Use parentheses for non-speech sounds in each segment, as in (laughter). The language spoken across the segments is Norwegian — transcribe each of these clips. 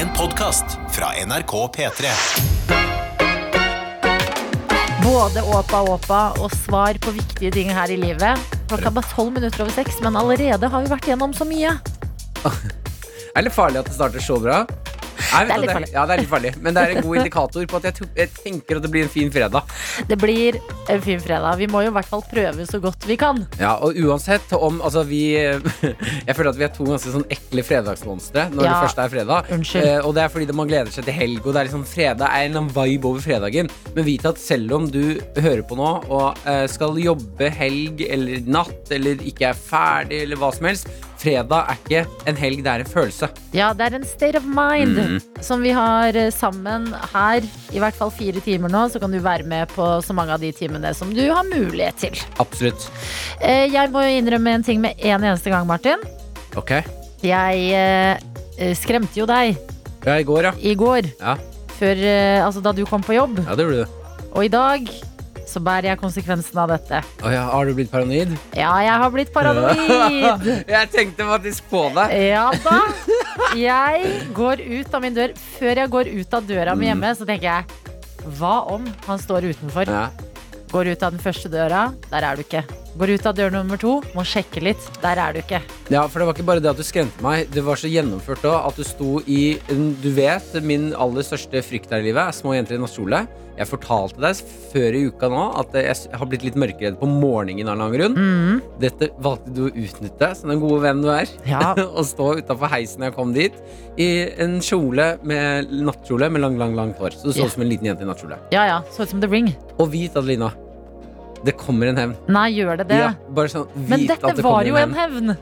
En podkast fra NRK P3. Både åpa åpa og svar på viktige ting her i livet. Klokka er bare tolv minutter over seks, men allerede har vi vært gjennom så mye. (laughs) Er det farlig at det starter så bra? Nei, Det er litt farlig. Ja, det er litt farlig. Men det er en god indikator på at jeg, jeg tenker at det blir en fin fredag. Det blir en fin fredag. Vi må jo i hvert fall prøve så godt vi kan. Ja, og uansett om Altså, vi (laughs) Jeg føler at vi er to ganske sånn ekle fredagsmonstre når Ja. det først er fredag. Unnskyld. Eh, og det er fordi man gleder seg til helg, og det er liksom fredag er en eller annen vibe over fredagen. Men vit at selv om du hører på nå og eh, skal jobbe helg eller natt eller ikke er ferdig eller hva som helst, fredag er ikke en helg, det er en følelse. Ja, det er en state of mind mm. som vi har eh, sammen her. I hvert fall fire timer nå, så kan du være med på så mange av de timene som du har mulighet til. Absolutt. Eh, Jeg må innrømme en ting med en eneste gang, Martin. Ok. Jeg eh, skremte jo deg Ja, i går, ja. i går, Ja, før, altså da du kom på jobb. ja det gjorde du. Og i dag så bærer jeg konsekvensen av dette. Å ja, har du blitt paranoid? Ja, jeg har blitt paranoid. (laughs) jeg tenkte faktisk på det. Ja da. Jeg går ut av min dør. Før jeg går ut av døra mi hjemme, så tenker jeg hva om han står utenfor? Ja. Går ut av den første døra, der er du ikke. Går ut av dør nummer to, må sjekke litt, der er du ikke. Ja, for det var ikke bare det at du skremte meg. Det var så gjennomført òg at du sto i Du vet, min aller største frykt her i livet er små jenter i nattkjole. Jeg fortalte deg før i uka nå at jeg har blitt litt mørkeredd på morgenen av en grunn. Mm. Dette valgte du å utnytte som den gode vennen du er. Ja. (laughs) Å stå utafor heisen da jeg kom dit i en kjole med nattkjole med lang, lang, langt hår. Så du så ut ut som en liten jente i nattkjole. ja ja, så ut som The Ring. Og vit, Adelina, det kommer en hevn. Nei, gjør det det? Ja, sånn, Men dette det var jo en hevn.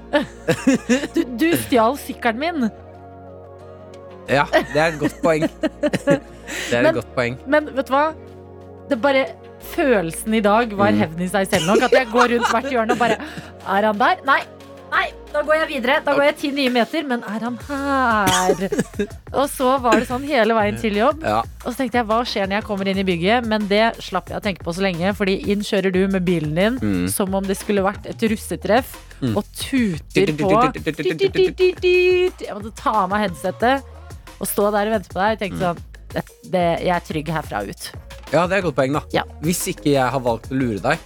(laughs) Du, du stjal sykkelen min. Ja, det er et godt poeng. det er Men- et godt poeng. Men vet du hva? Det bare Følelsen i dag var Mm. hevn i seg selv nok. At jeg går rundt hvert hjørne og bare Er han der? Nei. Nei, da går jeg videre. Da går jeg ti nye meter. Men er han her? Og så var det sånn hele veien til jobb. Ja. Og så tenkte jeg, hva skjer når jeg kommer inn i bygget? Men det slapp jeg å tenke på så lenge, fordi inn kjører du med bilen din Mm. som om det skulle vært et russetreff, Mm. og tuter på. Jeg måtte ta av meg headsetet og stå der og vente på deg. og tenke sånn, det, det, jeg er trygg herfra og ut. Ja, det er et godt poeng, da. Ja. Hvis ikke jeg har valgt å lure deg,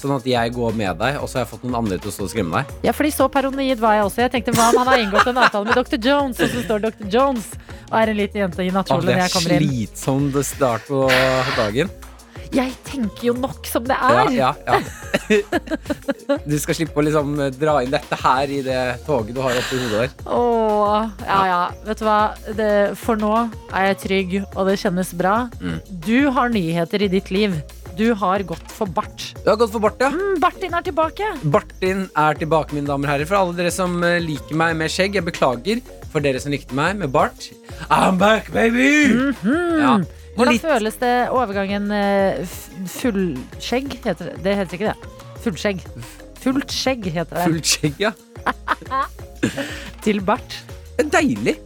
sånn at jeg går med deg, og så har jeg fått noen andre til å stå og skremme deg. Ja, fordi så paranoid var jeg også. Jeg tenkte, hva om han har inngått en avtale med Dr. Jones, og så står Dr. Jones og er en liten jente i Å, nattkjole når er jeg kommer inn. slitsom det start på dagen. Jeg tenker jo nok som det er. ja, ja. ja. Du skal slippe å liksom dra inn dette her i det toget du har oppi hodet der. Åh, ja, ja. Vet du hva? Det, for nå er jeg trygg, og det kjennes bra. Mm. Du har nyheter i ditt liv. Du har gått for bart. Du har gått for bart, ja. Mm, Bartin er tilbake. Bartin er tilbake, mine damer og herrer. For alle dere som eh, liker meg med skjegg, jeg beklager. For dere som likte meg med bart. I'm back, baby! ja. -hmm. Mhm. Hvordan litt føles det overgangen eh, fullskjegg? Heter det. det heter ikke det. Fullskjegg. Fullt skjegg heter det. fullt skjegg, ja. (laughs) Til bart. Er deilig.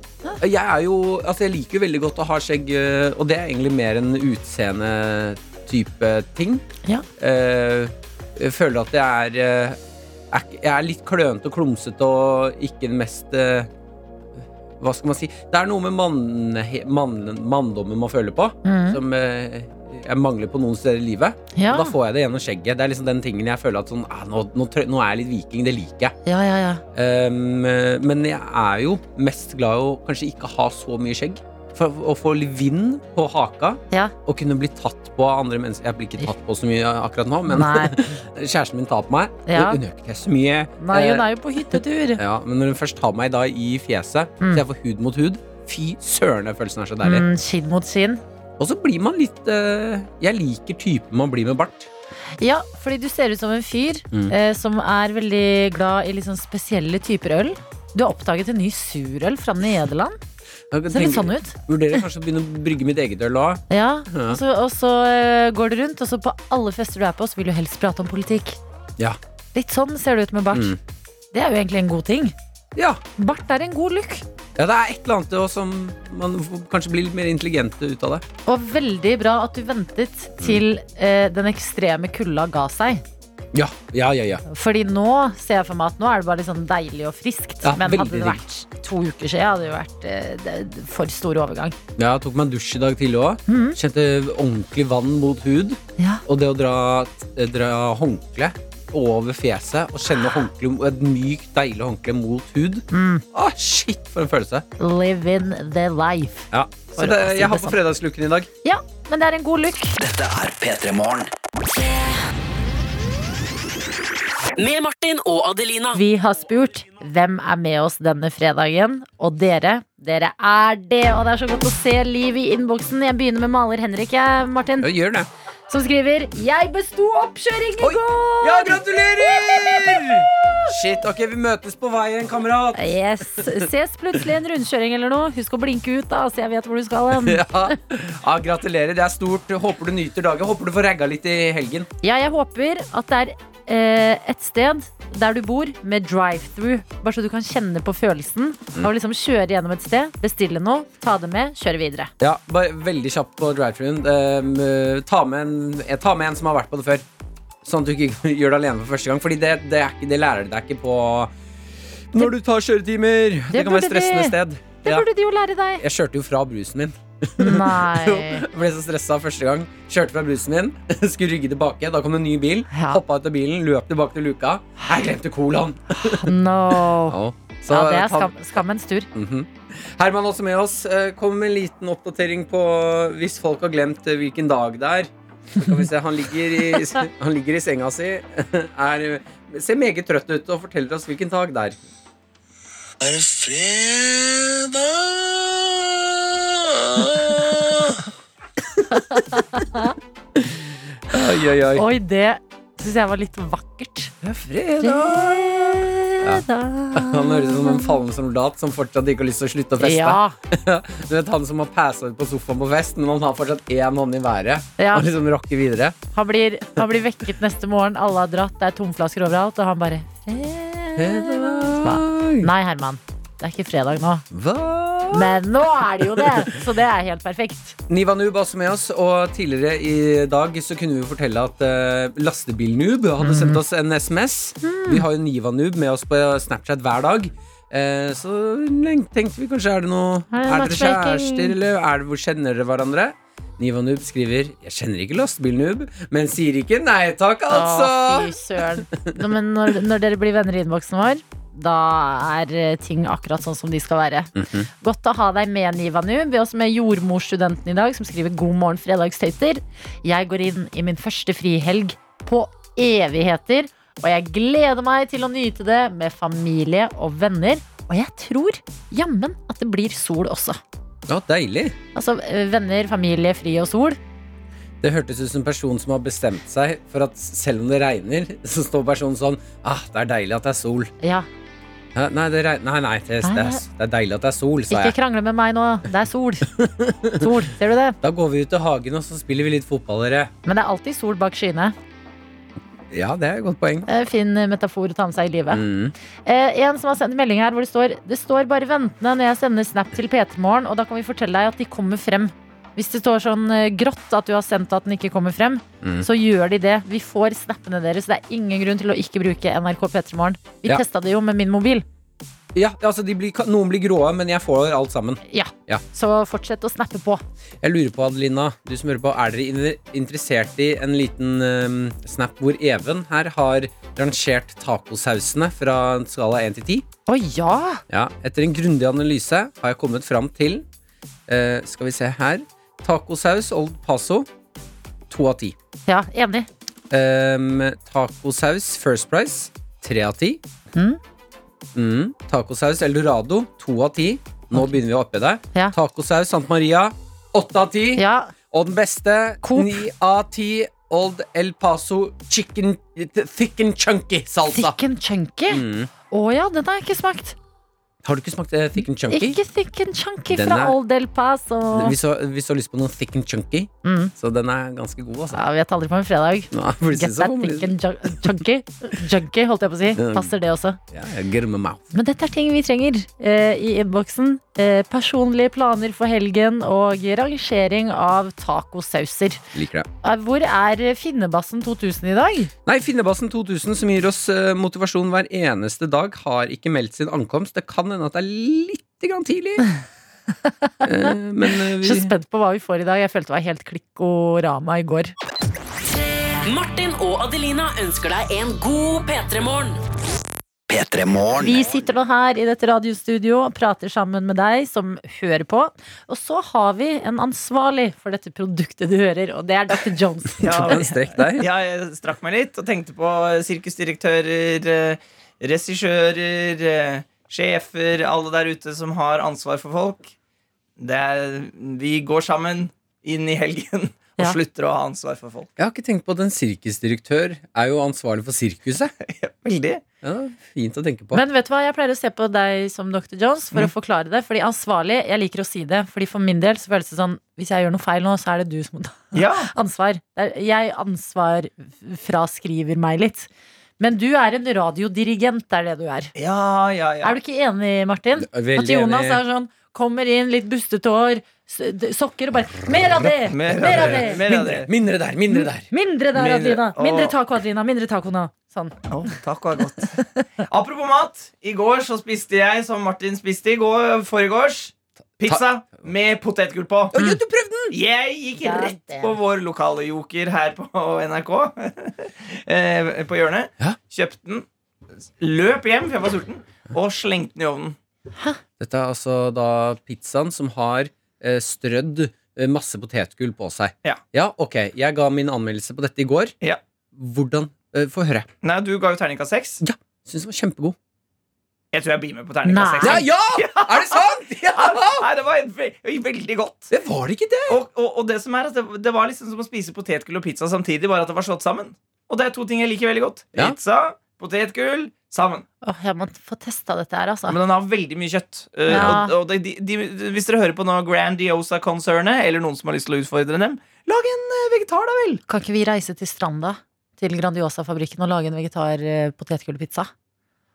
Jeg er jo Altså, jeg liker jo veldig godt å ha skjegg, eh, og det er egentlig mer en utseende-type ting. Ja. Eh, Jeg føler at jeg er eh, Jeg er litt klønete og klumsete og ikke den mest eh, Hva skal man si? Det er noe med mann, mann, manndommen man føler på, Mm. som eh, jeg mangler på noen steder i livet. Ja. Og da får jeg det gjennom skjegget. Det er liksom den tingen jeg føler at sånn, ah, nå, nå, nå er jeg litt viking. Det liker jeg. ja, ja, ja. Um, men jeg er jo mest glad i å kanskje ikke ha så mye skjegg. For å få litt vind på haka Ja. og kunne bli tatt på av andre mennesker. Jeg blir ikke tatt på så mye akkurat nå, men (laughs) kjæresten min tar på meg. Ja. Hun gjør ikke så mye. Nei, hun Eh, er jo på hyttetur. (laughs) ja, men når hun først tar meg da i fjeset, Mm. så jeg får hud mot hud Fy søren, den følelsen er så deilig. Mm, skinn mot skinn. Og så blir man litt uh, Jeg liker typen man blir med bart. Ja, fordi du ser ut som en fyr Mm. uh, som er veldig glad i sånn spesielle typer øl. Du har oppdaget en ny surøl fra Nederland. Ser litt sånn ut. Vurderer kanskje å begynne å brygge mitt eget øl òg. Ja, Ja. Og så, og så eh, går du rundt, og så på alle fester du er på, så vil du helst prate om politikk. Ja. Litt sånn ser du ut med bart. Mm. Det er jo egentlig en god ting. ja. Bart er en god look. Ja, det er et eller annet også som man kanskje blir litt mer intelligent ut av det. Og veldig bra at du ventet til eh, den ekstreme kulda ga seg. Ja, ja, ja. ja. Fordi nå ser jeg for meg at nå er det bare litt sånn deilig og friskt. Ja, men hadde det vært to uker siden, hadde det vært eh, det- for stor overgang. ja jeg tok meg en dusj i dag tidlig òg. Mhm. Kjente ordentlig vann mot hud. Ja. Og det å dra, dra håndkle over fjeset og kjenne et mykt, deilig håndkle mot hud. Mm. Ah, shit, for en følelse. Live in the life. Ja. Så det, jeg har på fredagslooken i dag. Ja, men det er en god look. Dette er P3 Morgen. Med Martin og Adelina. Vi har spurt hvem er med oss denne fredagen, og dere, dere er det. Og det er så godt å se liv i innboksen. Jeg begynner med maler Henrik, jeg, Martin, Jeg gjør det. som skriver 'Jeg besto oppkjøring i går'. Ja, gratulerer! Shit, ok, vi møtes på veien, kamerat. Yes. Ses plutselig en rundkjøring eller noe. Husk å blinke ut, da, så jeg vet hvor du skal hen. Ja. ja, gratulerer. Det er stort. Håper du nyter dagen. Håper du får ragga litt i helgen. Ja, jeg håper at det er et sted der du bor med drive-through. Bare så du kan kjenne på følelsen av å liksom kjøre gjennom et sted, bestille noe, ta det med, kjøre videre. Ja, bare veldig kjapt på drive-thruen. Um, ta, med en- eh, ta med en som har vært på det før. Sånn at du ikke (laughs) gjør det alene for første gang. Fordi det, det, er ikke, det lærer deg ikke på når du tar kjøretimer. Det, kan være stressende de. sted. Det Ja. burde de jo lære deg. Jeg kjørte jo fra brusen min. Nei. Jeg ble så stressa første gang. Kjørte fra brusen min, (laughs) skulle rygge tilbake. Da kom det en ny bil. Ja. Hoppa ut av bilen, løp tilbake til luka. Jeg glemte colaen! No. (laughs) Så Ja, det er skam, skammens tur. Mhm. Herman også med oss. Eh, Kom med en liten oppdatering på hvis folk har glemt eh, hvilken dag det er. Så kan vi se, Han ligger i, (laughs) han ligger i senga si, er, ser meget trøtt ut og forteller oss hvilken dag det er. Er det fredag? Oi, oi, oi. Oi, det syns jeg var litt vakkert. Det er fredag. Fredag. Han høres ut som en fallen soldat som fortsatt ikke har lyst til å slutte å feste. Ja, (laughs) Du vet Han som har passa ut på sofaen på fest, men han har fortsatt én hånd i været. ja. Og liksom rocker videre. Han, blir, han blir vekket neste morgen, alle har dratt, det er tomflasker overalt, og han bare Fredag. Nei, Herman. Det er ikke fredag nå. Hva? Men nå er det jo det! Så det er helt perfekt. Niva Noob også med oss, og tidligere i dag så kunne vi jo fortelle at uh, Lastebil-Noob hadde sendt oss en SMS. Vi har jo Niva Noob med oss på Snapchat hver dag. Eh, så tenkte vi kanskje er det noe Er det Er dere kjærester, eller er det, hvor kjenner dere hverandre? Niva Noob skriver Jeg kjenner ikke Lastebil-Noob, men sier ikke nei takk, Å, altså. fy søren. Nå, Men når, når dere blir venner i innboksen vår, da er eh, ting akkurat sånn som de skal være. Mhm. Godt å ha deg med, Niva, nå. Vi er også med jordmorstudenten i dag, som skriver 'God morgen, fredagstøyter'. Jeg går inn i min første frihelg på evigheter, og jeg gleder meg til å nyte det med familie og venner. Og jeg tror jammen at det blir sol også. Ja, deilig. Altså eh, venner, familie, fri og sol. Det hørtes ut som en person som har bestemt seg for at selv om det regner, (laughs) så står personen sånn Ah, det er deilig at det er sol. Ja? Nei, det, regn- nei, nei det, det, er, det er deilig at det er sol, sa ikke krangle med meg nå. Det er sol. (laughs) Sol, ser du det? Da går vi ut i hagen og så spiller vi litt fotball, dere. Men det er alltid sol bak skyene. Ja, det er et godt poeng. Er en Fin metafor å ta med seg i livet. Mm. Eh, en som har sendt melding her hvor det står Det står bare ventende når jeg sender snap til P3morgen, og da kan vi fortelle deg at de kommer frem. Hvis det står sånn eh, grått at du har sendt at den ikke kommer frem, Mm. så gjør de det. Vi får snappene deres. Det er ingen grunn til å ikke bruke NRK P3morgen. Vi Ja. testa det jo med min mobil. Ja, altså de blir, noen blir gråe, men jeg får alt sammen. Ja. Ja. Så fortsett å snappe på. Jeg lurer på, Adelina, du som hører på, er dere interessert i en liten um, snap hvor Even her har rangert tacosausene fra en skala 1 til 10? Å ja! Ja, etter en grundig analyse har jeg kommet fram til uh, Skal vi se her Tacosaus Old Paso 2 av 10 Ja, enig. um, Tacosaus First Price 3 av 10 Mm. mm. Tacosaus Eldorado 2 av 10 Nå begynner vi å oppe deg. Ja. Tacosaus Sant Maria 8 av 10 Ja, Og den beste ni 9 av 10 Old El Paso Chicken Thick and Chunky salsa Thick and chunky. mm. oh, ja, den har jeg ikke smakt. Har du ikke smakt uh, Thick and Chunky? Ikke thick and chunky Den fra er- Old El Paso. Hvis du, hvis du har lyst på noe thick and chunky, Mm. Så den er ganske god, altså. Ja, vet aldri på en fredag. Nå, Get that det- thinking jun- junkie. Junkie, holdt jeg på å si. Passer det også. Ja. Men dette er ting vi trenger eh, i innboksen. Eh, personlige planer for helgen og rangering av tacosauser. Liker det. Eh, hvor er Finnebassen 2000 i dag? Nei, Finnebassen 2000, som gir oss eh, motivasjon hver eneste dag, har ikke meldt sin ankomst. Det kan hende at det er litt grann tidlig. (laughs) (laughs) Eh, men vi Så spent på hva vi får i dag. Jeg følte det var helt klikkorama i går. Martin og Adelina ønsker deg en god P3-morgen. P3 Vi sitter nå her i dette radiostudio og prater sammen med deg som hører på. Og så har vi en ansvarlig for dette produktet du hører, og det er Dr. Jones. Ja, ja, jeg strakk meg litt og tenkte på sirkusdirektører, eh, regissører, eh, sjefer, alle der ute som har ansvar for folk. Det er, vi går sammen inn i helgen (laughs) og Ja. slutter å ha ansvar for folk. Jeg har ikke tenkt på at en sirkusdirektør er jo ansvarlig for sirkuset. (laughs) Veldig. Ja, fint å tenke på. Men vet du hva, jeg pleier å se på deg som Dr. Jones for å forklare det. Fordi ansvarlig, jeg liker å si det. Fordi for min del så føles det sånn hvis jeg gjør noe feil nå, så er det du som må ta Ja. (laughs) ansvar. Jeg ansvar fraskriver meg litt. Men du er en radiodirigent, er det du er. Ja, ja, ja. Er du ikke enig, Martin? Veldig At Jonas enig. er sånn Kommer inn, litt bustete hår, sokker og bare Mer av det! Mer av Mer av det, mer av det. Mindre der, mindre der. Mindre der, Mindre. Adelina. Mindre taco, Adelina. Mindre taco nå. Sånn. Oh, taco er godt. Apropos mat. I går så spiste jeg som Martin spiste i går, foregårs. Pizza med potetgull på. Mm. ja, du prøvde! Jeg gikk Ja, rett det. på vår lokale joker her på NRK. (laughs) eh, på hjørnet. Ja. Kjøpte den. Løp hjem, for jeg var sulten, og slengte den i ovnen. Dette er altså da pizzaen som har eh, strødd eh, masse potetgull på seg. Ja. ok. Jeg ga min anmeldelse på dette i går. Ja. Hvordan? Eh, Få høre. Nei, Du ga jo terningkast seks. Syns den var kjempegod. Jeg tror jeg blir med på terningkast seks. Ja, (laughs) ja! Er det sant?! (laughs) Ja! Nei, det var veldig godt. Det var det ikke det! Og, og, og det som er at det, det var liksom som å spise potetgull og pizza samtidig, bare at det var slått sammen. Og det er to ting jeg liker veldig godt. Ja. Pizza, potetgull, sammen. Åh, jeg må få testa dette her, altså. Men den har veldig mye kjøtt. Uh, Ja. og, og de, de, de, hvis dere hører på noe Grandiosa-konsernet, eller noen som har lyst til å utfordre dem, lag en eh, vegetar, da vel! Kan ikke vi reise til Stranda, til Grandiosa-fabrikken, og lage en vegetar eh, potetgullpizza?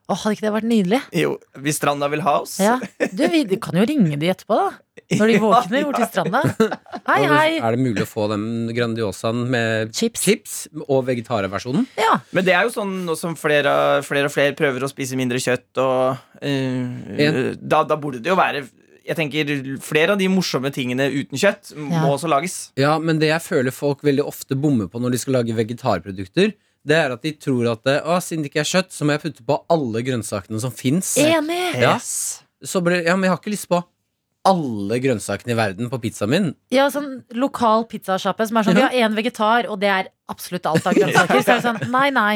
Åh, hadde ikke det vært nydelig? Jo, hvis Stranda vil ha oss. Ja. Du, vi du kan jo ringe de etterpå, da. Når de (laughs) våkner bort til Stranda. (laughs) Hei, hei. Er det mulig å få den Grandiosaen med Chips. og vegetarversjonen? Ja. Men det er jo sånn nå som flere, flere og flere prøver å spise mindre kjøtt, og uh, da, da burde det jo være Jeg tenker Flere av de morsomme tingene uten kjøtt Ja. må også lages. Ja, men det jeg føler folk veldig ofte bommer på når de skal lage vegetarprodukter, det er at de tror at det, å, siden det ikke er kjøtt, så må jeg putte på alle grønnsakene som fins. Enig. Ja. Så blir, ja, men jeg har ikke lyst på alle grønnsakene i verden på pizzaen min. Ja, sånn lokal pizzasjappe som er sånn Vi har én vegetar, og det er absolutt alt av grønnsaker. (laughs) Så er det sånn Nei, nei.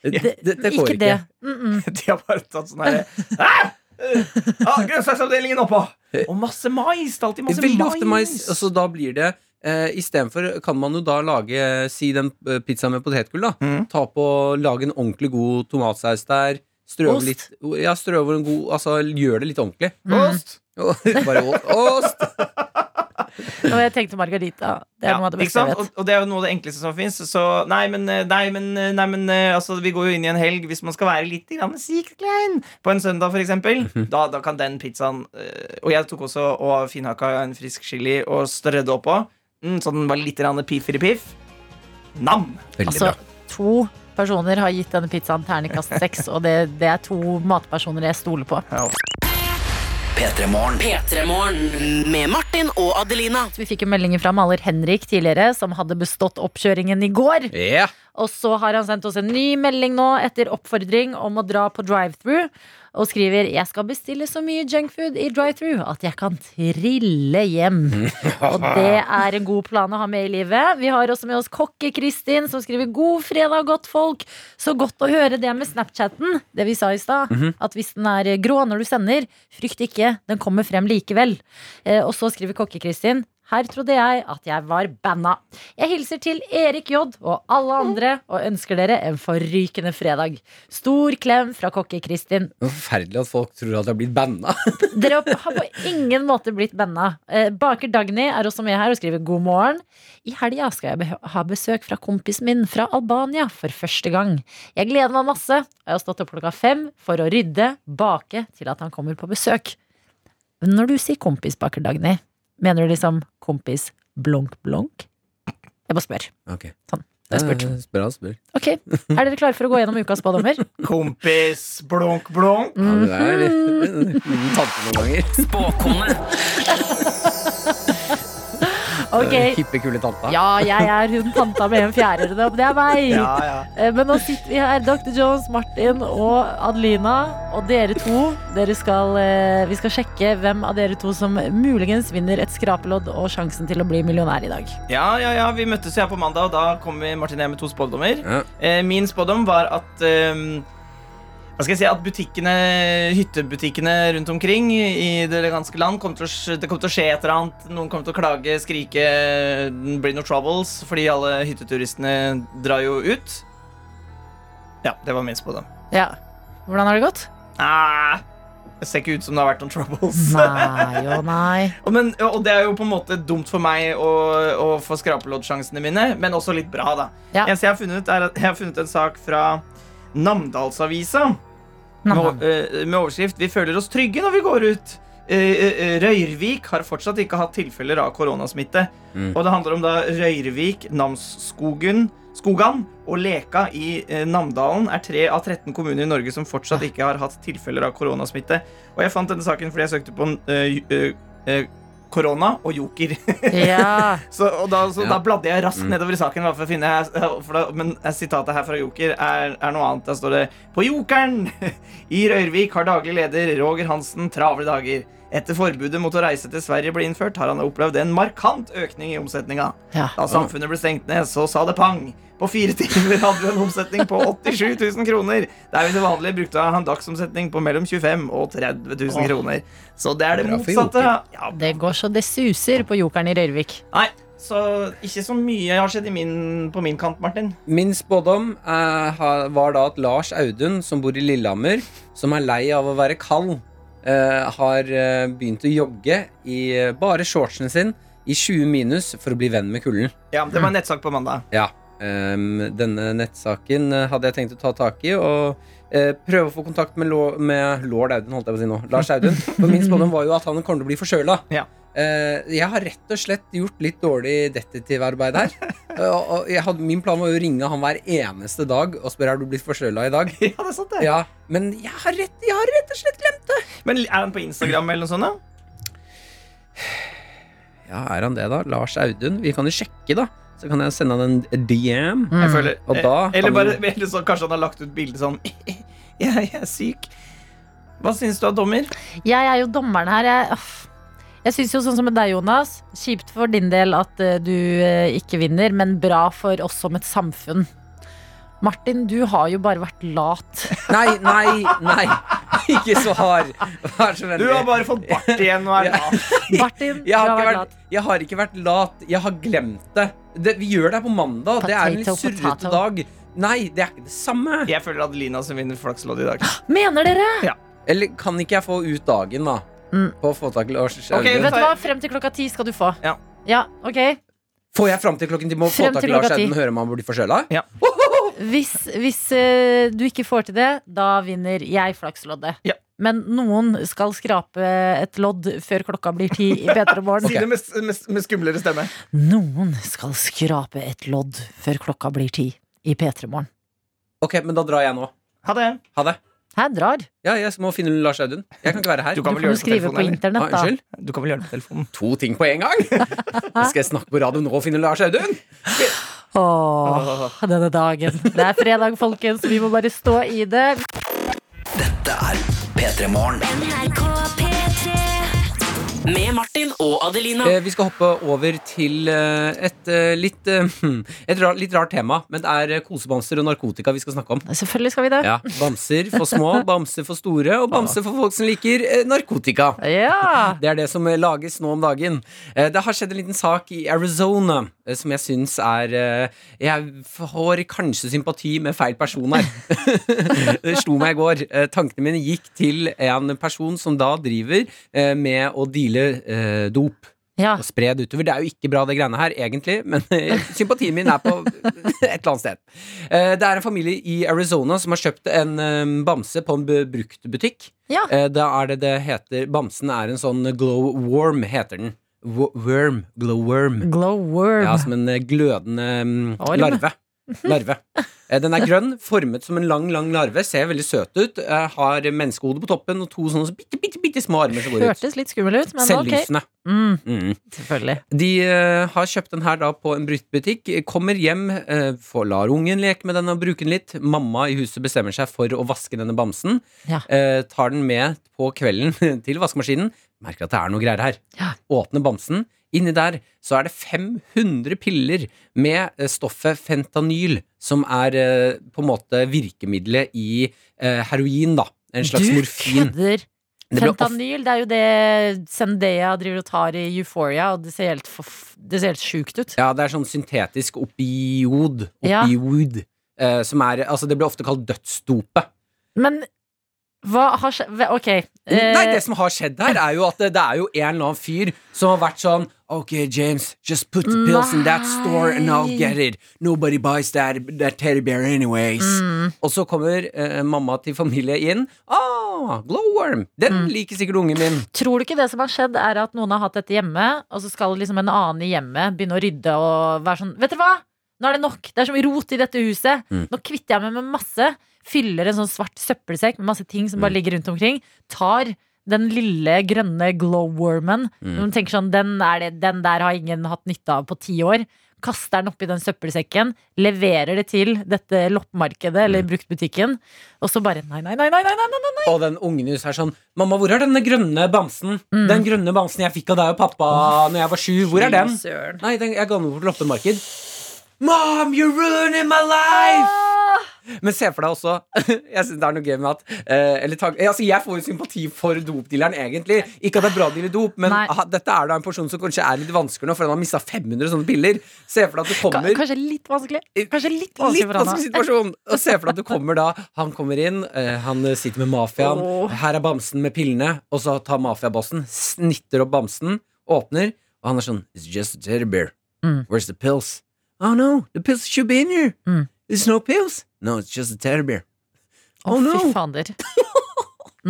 Det, Det, det, det går ikke ikke. det. Mm -mm. De har bare tatt sånn herre ah! Grønnsaksavdelingen oppå! Og masse mais! Det er alltid masse Veldig mais. ofte mais. Og så da blir det eh, Istedenfor kan man jo da lage Si den eh, pizzaen med potetgull. da Mm. Ta på Lage en ordentlig god tomatsaus der. Strø over litt Ja, strø over en god Altså gjør det litt ordentlig. Ost! (laughs) Bare ost! (laughs) Og jeg tenkte margarita. Det er Ja, noe av det beste jeg vet. Og, og det er jo noe av det enkleste som fins. Så nei, men, eh, nei, men, eh, nei, men altså, vi går jo inn i en helg hvis man skal være litt grann klein på en søndag, for eksempel. Da, da kan den pizzaen Og jeg tok også og finhakka en frisk chili og strødde oppå. Mm, så den var litt piffer i piff. Nam! Veldig Altså, bra. to personer har gitt denne pizzaen terningkast seks, (laughs) og det, det er to matpersoner jeg stoler på. Ja. Petremorne. Petremorne. Med Martin og Adelina. Vi fikk en melding fra maler Henrik tidligere, som hadde bestått oppkjøringen i går. Yeah. Og så har han sendt oss en ny melding nå etter oppfordring om å dra på drive-thru. Og skriver jeg skal bestille så mye junkfood i drive-thru at jeg kan trille hjem. (laughs) Og det er en god plan å ha med i livet. Vi har også med oss kokke-Kristin, som skriver god fredag, godt folk. Så godt å høre det med Snapchatten, det vi sa i stad. At hvis den er grå når du sender, frykt ikke, den kommer frem likevel. Eh, og så skriver kokke-Kristin Her trodde jeg at jeg var banna. Jeg hilser til Erik J og alle andre og ønsker dere en forrykende fredag. Stor klem fra kokke Kristin. Er Forferdelig at folk tror at jeg har blitt banna. (laughs) Dere har på ingen måte blitt banna. Eh, Baker Dagny er også med her og skriver god morgen. I helga skal jeg ha besøk fra kompisen min fra Albania for første gang. Jeg gleder meg masse. Jeg har stått opp klokka fem for å rydde, bake til at han kommer på besøk. Når du sier kompis, Baker Dagny, mener du liksom kompis blonk blonk? Jeg bare spør. Okay. Sånn. Det er spurt. Eh, Spør, spør. Ok, Er dere klare for å gå gjennom ukas spådommer? (laughs) Kompis, blunk, blunk. Ja, du er litt tante noen ganger. Spåkone. Ok, Hippe, kule tanta. Ja, jeg er hun tanta med en fjærøre. Det er meg. Ja, ja. Eh, Men nå sitter vi her, Dr. Jones, Martin og Adelina. Og dere to, dere skal, eh, vi skal sjekke hvem av dere to som muligens vinner et skrapelodd og sjansen til å bli millionær i dag. Ja, ja, ja, vi møttes her på mandag, og da kom vi Martin og jeg med to spådommer. Ja. Eh, min spådom var at eh, hva skal jeg si, at butikkene, hyttebutikkene rundt omkring i det ganske land kommer til å, Det kommer til å skje et eller annet. Noen kommer til å klage, skrike, blir noe troubles fordi alle hytteturistene drar jo ut. Ja, det var minst på det. Ja. Hvordan har det gått? Ah, det ser ikke ut som det har vært noen troubles. Nei og (laughs) nei. Og, men, og det er jo på en måte dumt for meg å, å få skrapelodd-sjansene mine, men også litt bra, da. Ja. Jeg har funnet, er jeg har funnet en sak fra Namdalsavisa med, eh, med overskrift 'Vi føler oss trygge når vi går ut'. Eh, eh, Røyrvik har fortsatt ikke hatt tilfeller av koronasmitte. Mm. Og det handler om da Røyrvik, Namsskogen Skogan og Leka i Namdalen er tre av 13 kommuner i Norge som fortsatt ikke har hatt tilfeller av koronasmitte. Og jeg fant denne saken fordi jeg søkte på en, uh, uh, eh, korona og joker. (laughs) Ja. (laughs) Så, og da, så Ja. da bladde jeg raskt Mm. nedover i saken. For å finne, for da, men sitatet her fra Joker er, er noe annet. Der står det På Jokeren (laughs) i Røyrvik har daglig leder Roger Hansen travle dager. Etter forbudet mot å reise til Sverige ble innført, har han opplevd en markant økning i omsetninga. Ja. Da samfunnet ble stengt ned, så sa det pang. På fire timer hadde vi en omsetning på 87 000 kroner. Der vi til vanlig brukte han dagsomsetning på mellom 25 og 30 000 kroner. Så det er det motsatte. Ja, Det går så det suser på Jokeren i Rørvik. Nei, så ikke så mye har skjedd i min, på min kant, Martin. Min spådom eh, var da at Lars Audun, som bor i Lillehammer, som er lei av å være kald, eh, har eh, begynt å jogge i eh, bare shortsene sin i 20 minus for å bli venn med kulden. Ja, Det var en nettsak på mandag. Ja. Denne nettsaken eh, hadde jeg tenkt å ta tak i og eh, prøve å få kontakt med, lå- med lord Audun, holdt jeg på å si nå. Lars Audun. For min spådom var jo at han kommer til å bli forkjøla. Ja. Eh, jeg har rett og slett gjort litt dårlig detektivarbeid her. (laughs) Jeg hadde, min plan var jo å ringe han hver eneste dag og spørre om du blitt forkjøla i dag. (laughs) Ja, det er sant det. Ja, Men jeg har, rett, jeg har rett og slett glemt det. Men er han på Instagram eller noe sånt? da? Ja, er han det, da? Lars Audun. Vi kan jo sjekke, da. Så kan jeg sende han en DM. Mm. Jeg føler, Og da eh, eller kan bare, (laughs) eller så, Kanskje han har lagt ut bilde sånn (laughs) jeg, jeg er syk. Hva syns du av dommer? Jeg er jo dommeren her. Jeg, jeg syns jo sånn som med deg, Jonas. Kjipt for din del at eh, du eh, ikke vinner, men bra for oss som et samfunn. Martin, du har jo bare vært lat. (laughs) Nei, nei, nei. Ikke så hard. Vær så Du har bare fått bart igjen og er lat. (laughs) Martin, jeg har, har ikke vært lat. jeg har ikke vært lat. Jeg har glemt det. det vi gjør det her på mandag. det er en litt Potato, surrete dag. Nei, det er ikke det samme. Jeg føler Adelina som vinner flakslodd i dag. (gasps) Mener dere? Eller kan ikke jeg få ut dagen, da? Mm. På å få tak i Lars Ok, Audun? Vet du hva? Frem til klokka ti skal du få. Ja. Ja, ok Får jeg fram til klokken ti med å få tak i Lars. Audun og høre om han blir forkjøla? Hvis, hvis eh, du ikke får til det, da vinner jeg flaksloddet. Ja. Men noen skal skrape et lodd før klokka blir ti i P3 Morgen. (laughs) Si det med, med, med skumlere stemme. Noen skal skrape et lodd før klokka blir ti i P3 Morgen. Ok, men da drar jeg nå. Ha det. Ha det. Her drar. Ja, jeg må finne Lars Audun. Jeg kan ikke være her. Du kan vel gjøre det på skrive på telefonen, eller? internett, Ah, da. unnskyld? Du kan vel gjøre det på telefonen. To ting på en gang? (laughs) Skal jeg snakke på radio nå og finne Lars Audun? (laughs) Åh, denne dagen. Det er fredag, folkens. Vi må bare stå i det. Dette er P3 Morgen. Med Martin og Adelina. Eh, Vi skal hoppe over til eh, et eh, litt, eh, (laughs) et rar, litt rart tema. Men det er kosebamser og narkotika vi skal snakke om. Selvfølgelig skal vi det. Ja, Bamser for små, (laughs) bamser for store, og bamser for folk som liker narkotika. Ja. (laughs) Det er det som lages nå om dagen. Det har skjedd en liten sak i Arizona som jeg syns er Jeg får kanskje sympati med feil person her. det slo meg i går. Tankene mine gikk til en person som da driver med å deale eh, dop. ja. Og spre det utover. Det er jo ikke bra, det greiene her, egentlig, men (laughs) sympatien min er på (laughs) et eller annet sted. Eh, Det er en familie i Arizona som har kjøpt en eh, bamse på en bruktbutikk. Ja. Eh, Da er det det heter Bamsen er en sånn glow warm, heter den. Wo- Worm. Glow worm. Glowworm. Ja, som en glødende mm, larve. (laughs) Larve. Eh, Den er grønn, formet som en lang, lang larve. Ser veldig søt ut. eh, Har menneskehode på toppen og to sånne bitte, bitte, bitte små armer som går ut. Hørtes litt skummel ut, men ok. Selvlysende. Mm, Mm. selvfølgelig. De uh, har kjøpt den her da på en bruktbutikk. Kommer hjem, uh, får, lar ungen leke med den og bruke den litt. Mamma i huset bestemmer seg for å vaske denne bamsen. Ja. Uh, tar den med på kvelden (laughs) til vaskemaskinen. Merker at det er noe greier her. Ja. Åpner bamsen. Inni der så er det 500 piller med eh, stoffet fentanyl, som er eh, på en måte virkemiddelet i eh, heroin, da. En slags du morfin. kødder! Det Fentanyl, det er jo det Zendaya driver og tar i Euphoria, og det ser helt, det ser helt sjukt ut. Ja, det er sånn syntetisk opiod. Ja. Opioid. eh, som er Altså, det blir ofte kalt dødsdopet. Men hva har skjedd Ok. Nei, det som har skjedd her, er jo at det, det er jo en eller annen fyr som har vært sånn Ok, James, just put the pills in that store and I'll get it. Nobody buys that, that teddy bear anyways. Mm. Og så kommer eh, mamma til familie inn. Ah, glowworm! Den Mm. liker sikkert ungen min. Tror du ikke det som har skjedd, er at noen har hatt dette hjemme, og så skal liksom en annen i hjemmet begynne å rydde og være sånn Vet dere hva? Nå er det nok. Det er så mye rot i dette huset. Mm. Nå kvitter jeg meg med masse. Fyller en sånn svart søppelsekk med masse ting som bare Mm. ligger rundt omkring. Tar den lille grønne glowwormen. Mm. Tenker sånn, den, det, den der har ingen hatt nytte av på ti år. Kaster den oppi den søppelsekken, leverer det til dette loppemarkedet eller Mm. bruktbutikken, og så bare nei, nei, nei, nei, nei, nei, nei. Og den ungen huset er sånn Mamma, hvor er denne grønne bamsen? Mm. Den grønne bamsen jeg fikk av deg og pappa Når jeg var sju. Hvor er den? Nei, den, jeg ga den over til loppemarked. Mom, you're ruining my life! Men se for deg også (laughs) Jeg synes det er noe gøy med at eh, eller, tank- altså, Jeg får jo sympati for dopdealeren, egentlig. Ikke at det er bra å deale dop, men aha, dette er da en person som kanskje er litt vanskelig nå, for han har mista 500 sånne piller. Se for deg at du kommer Kanskje litt vanskelig. Kanskje litt vanskelig Litt vanskelig situasjon. Og se for deg at du kommer da Han kommer inn, eh, han sitter med mafiaen. Oh. Her er bamsen med pillene. Og så tar mafiabossen, snitter opp bamsen, åpner, og han er sånn It's just a teddy bear. Mm. Where's the pills? Oh no, the pills should be in here. Mm. There's no pills. No, it's just a teddy bear. Å, (laughs) Oh, no. fy fader. (laughs)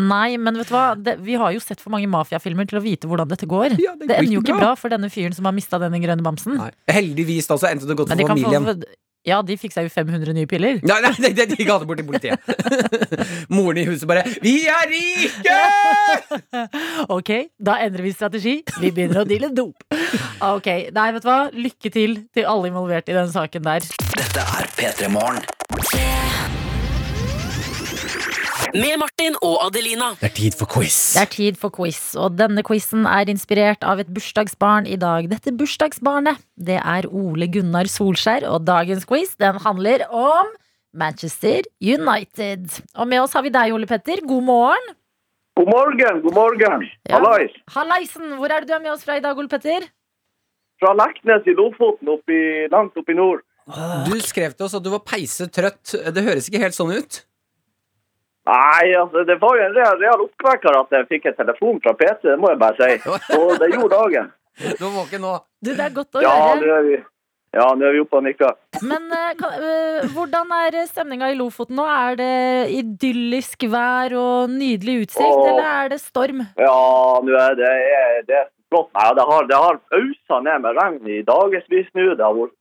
Nei, men vet du hva? Det, vi har jo sett for mange mafiafilmer til å vite hvordan dette går. Ja, det Det ender jo ikke bra. bra for denne fyren som har mista denne grønne bamsen. Nei. Heldigvis da, så endte det godt for familien. få Ja, de fikk seg jo 500 nye piller. Nei, nei, de, de ga det bort til politiet. (laughs) Moren i huset bare 'Vi er rike!' (laughs) Ok, da endrer vi strategi. Vi begynner å deale dop. Ok, Nei, vet du hva? Lykke til til alle involvert i den saken der. Dette er P3 Morgen. Med Martin og Adelina. Det er tid for quiz. Det er tid for quiz, og denne quizen er inspirert av et bursdagsbarn i dag. Dette bursdagsbarnet, det er Ole Gunnar Solskjær, og dagens quiz den handler om Manchester United. Og med oss har vi deg, Ole Petter. God morgen. God morgen, god morgen. Ja. Hallais. Hallaisen, hvor er det du er med oss fra i dag, Ole Petter? Fra Leknes i Lofoten, oppi, langt oppe i nord. Du skrev til oss at du var peisetrøtt. Det høres ikke helt sånn ut. Nei, altså, det var jo en real, real oppvekker at jeg fikk en telefon fra PC, det må jeg bare si. Og det gjorde dagen. Du må våken nå. Du, det er godt å Ja, høre. Det er vi, ja, nå er vi oppe og nikker. Men kan, eh, hvordan er stemninga i Lofoten nå? Er det idyllisk vær og nydelig utsikt, og, eller er det storm? Ja, nå er det, det er flott. Nei, det har, det har ausa ned med regn i dagevis nå. Det har vært,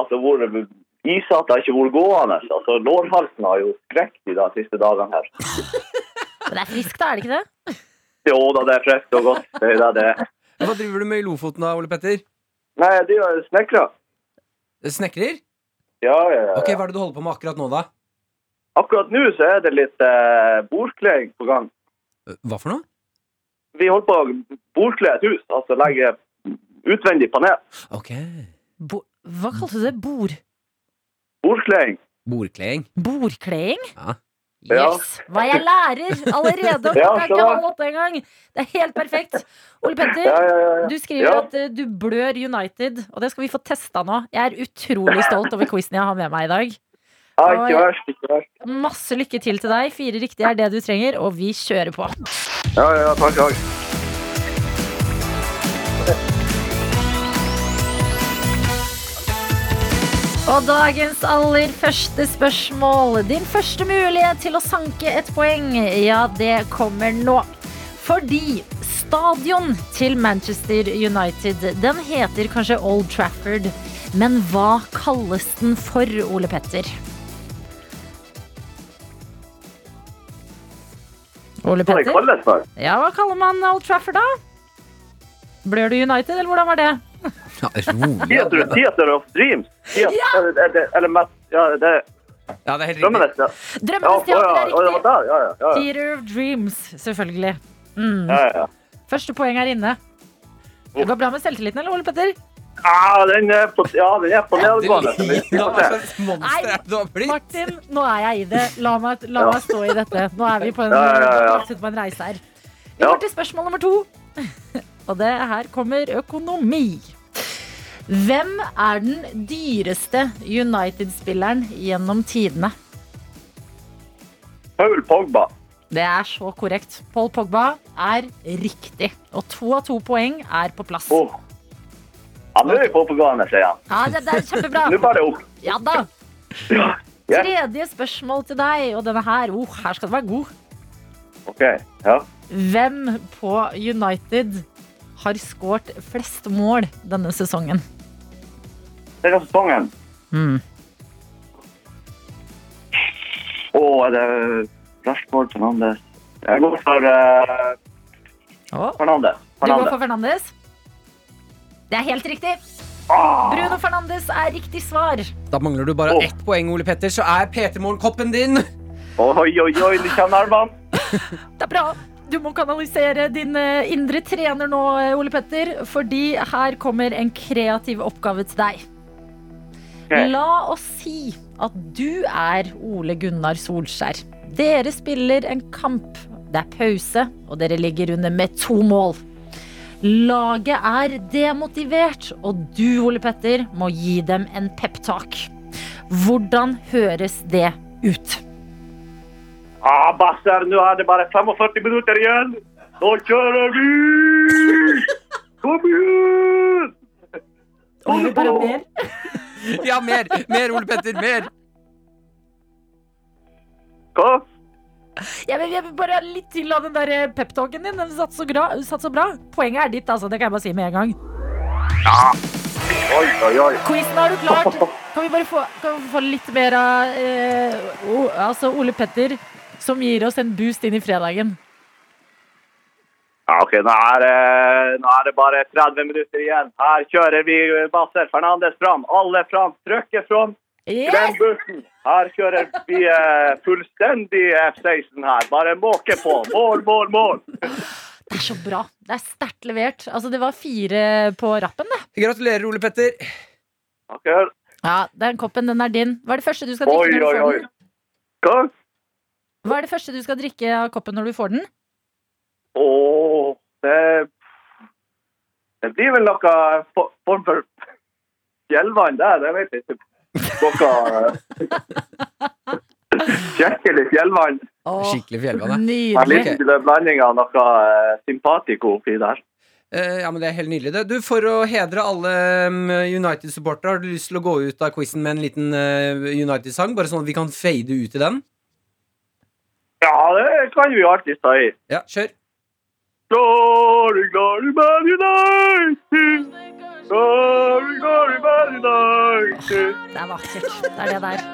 altså, vært isete har ikke vært gående. Altså, lårhalsen har jo sprukket i de siste dagene her. (laughs) Men det er friskt, da, er det ikke det? Jo da, det er friskt og godt. Det er det det. Hva driver du med i Lofoten da, Ole Petter? Nei, de er snekra. Snekrer? Ja, ja, ja. Ok, Hva er det du holder på med akkurat nå, da? Akkurat nå så er det litt eh, bordkleding på gang. Hva for noe? vi holder på å bordkle et hus, altså legge utvendig panel. Ok. Bo hva kalte du det? Bord Bordkleding. Bordkleding. bordkleding? Ja. Ja. Yes! Hva jeg lærer allerede! (laughs) Ja, er ikke halv åtte engang. Det er helt perfekt. Ole Petter, Ja, ja, ja. ja. du skriver Ja. at eh, du blør United, og det skal vi få testa nå. Jeg er utrolig stolt over quizen jeg har med meg i dag. Ja, ikke verst, ikke verst. Masse lykke til til deg. Fire riktige er det du trenger, og vi kjører på. Ja, ja, ja, takk, takk. Og dagens aller første spørsmål. Din første mulighet til å sanke et poeng, ja, det kommer nå. Fordi stadion til Manchester United, den heter kanskje Old Trafford. Men hva kalles den for, Ole Petter? Ole Petter? Ja, hva kaller man Old Trafford da? Blør du United, eller hvordan var det? Ja, rolig. Theater, theater of Dreams. Theater, eller, eller, eller ja, det Ja, det er helt riktig. drømmenes, ja. Ja, Drømmenes ja, teater er riktig. ja, ja, ja. Theater of Dreams, selvfølgelig. Mm. ja, ja. Første poeng er inne. Det går bra med selvtilliten, eller, Ole Petter? Ja, den er på, ja, den er på det du? Martin, nå er jeg i det. La meg, la meg stå i dette. Nå er vi på en, Ja, ja, ja. på en reise her. Vi går til spørsmål nummer to. Og det her kommer økonomi. Hvem er den dyreste United-spilleren gjennom tidene? Paul Pogba. Det er så korrekt. Paul Pogba er riktig. Og to av to poeng er på plass. Oh. Ja, nå er vi på gående, sier han. Ja, det, det er kjempebra. (laughs) Nå bare opp. Ja da. Ja. Yeah. Tredje spørsmål til deg, og denne her, oh, her skal du være god. Ok, ja. Hvem på United har skåret flest mål denne sesongen? Denne sesongen. Mm. Oh, er det Rashford, Fernandes? Jeg går for uh, oh. Fernandes. du går for Fernandes? Det er helt riktig. Ah, Bruno Fernandes er riktig svar. Da mangler du bare oh. ett poeng, Ole Petter, så er P3morgen-koppen din. oi, oi, oi, du kjenner armene. (laughs) Det er bra. Du må kanalisere din eh, indre trener nå, eh, Ole Petter, fordi her kommer en kreativ oppgave til deg. La oss si at du er Ole Gunnar Solskjær. Dere spiller en kamp. Det er pause, og dere ligger under med to mål. Laget er demotivert, og du, Ole Petter, må gi dem en peptalk. Hvordan høres det ut? Ah, Basser, nå er det bare 45 minutter igjen. Nå kjører vi! Kom igjen! Vi bare mer? (laughs) Ja, mer! Mer, Ole Petter, mer! Hva? Jeg vil, jeg vil bare ha litt til av den der eh, peptalken din. Den satt så, gra, satt så bra. Poenget er ditt, altså. Det kan jeg bare si med en gang. Oi, oi, oi. Quizen har du klart. Kan vi bare få, kan vi få litt mer av eh, o, altså Ole Petter, som gir oss en boost inn i fredagen? Ja, ok, nå er, det- nå er det bare 30 minutter igjen. Her kjører vi Basser Fernandes fram. Alle fram, trykker fram. Yes! Bussen. Her kjører vi eh, fullstendig F-16 her. Bare måke på. Mål, mål, mål. Det er så bra. Det er sterkt levert. Altså, det var fire på rappen, det. Gratulerer, Ole Petter. Okay. Ja, den koppen, den er din. Hva er det første du skal drikke Oi, oi, oi. Hva? Hva er det første du skal drikke av koppen når du får den? Åh, det, det blir vel noe form for fjellvann der, det vet jeg ikke. Noe eh, skikkelig fjellvann. Åh, Skikkelig fjellvann, ja. Litt blanding av noe eh, sympatico oppi der. Eh, ja, men Det er helt nydelig. det. Du, For å hedre alle um, United-supportere, har du lyst til å gå ut av quizen med en liten United-sang? Bare sånn at vi kan fade ut i den? Ja, det kan vi alltid ta i. Ja, kjør. Glory, glory, Man United! Glory, glory, Man United! Det er vakkert. Det er det der.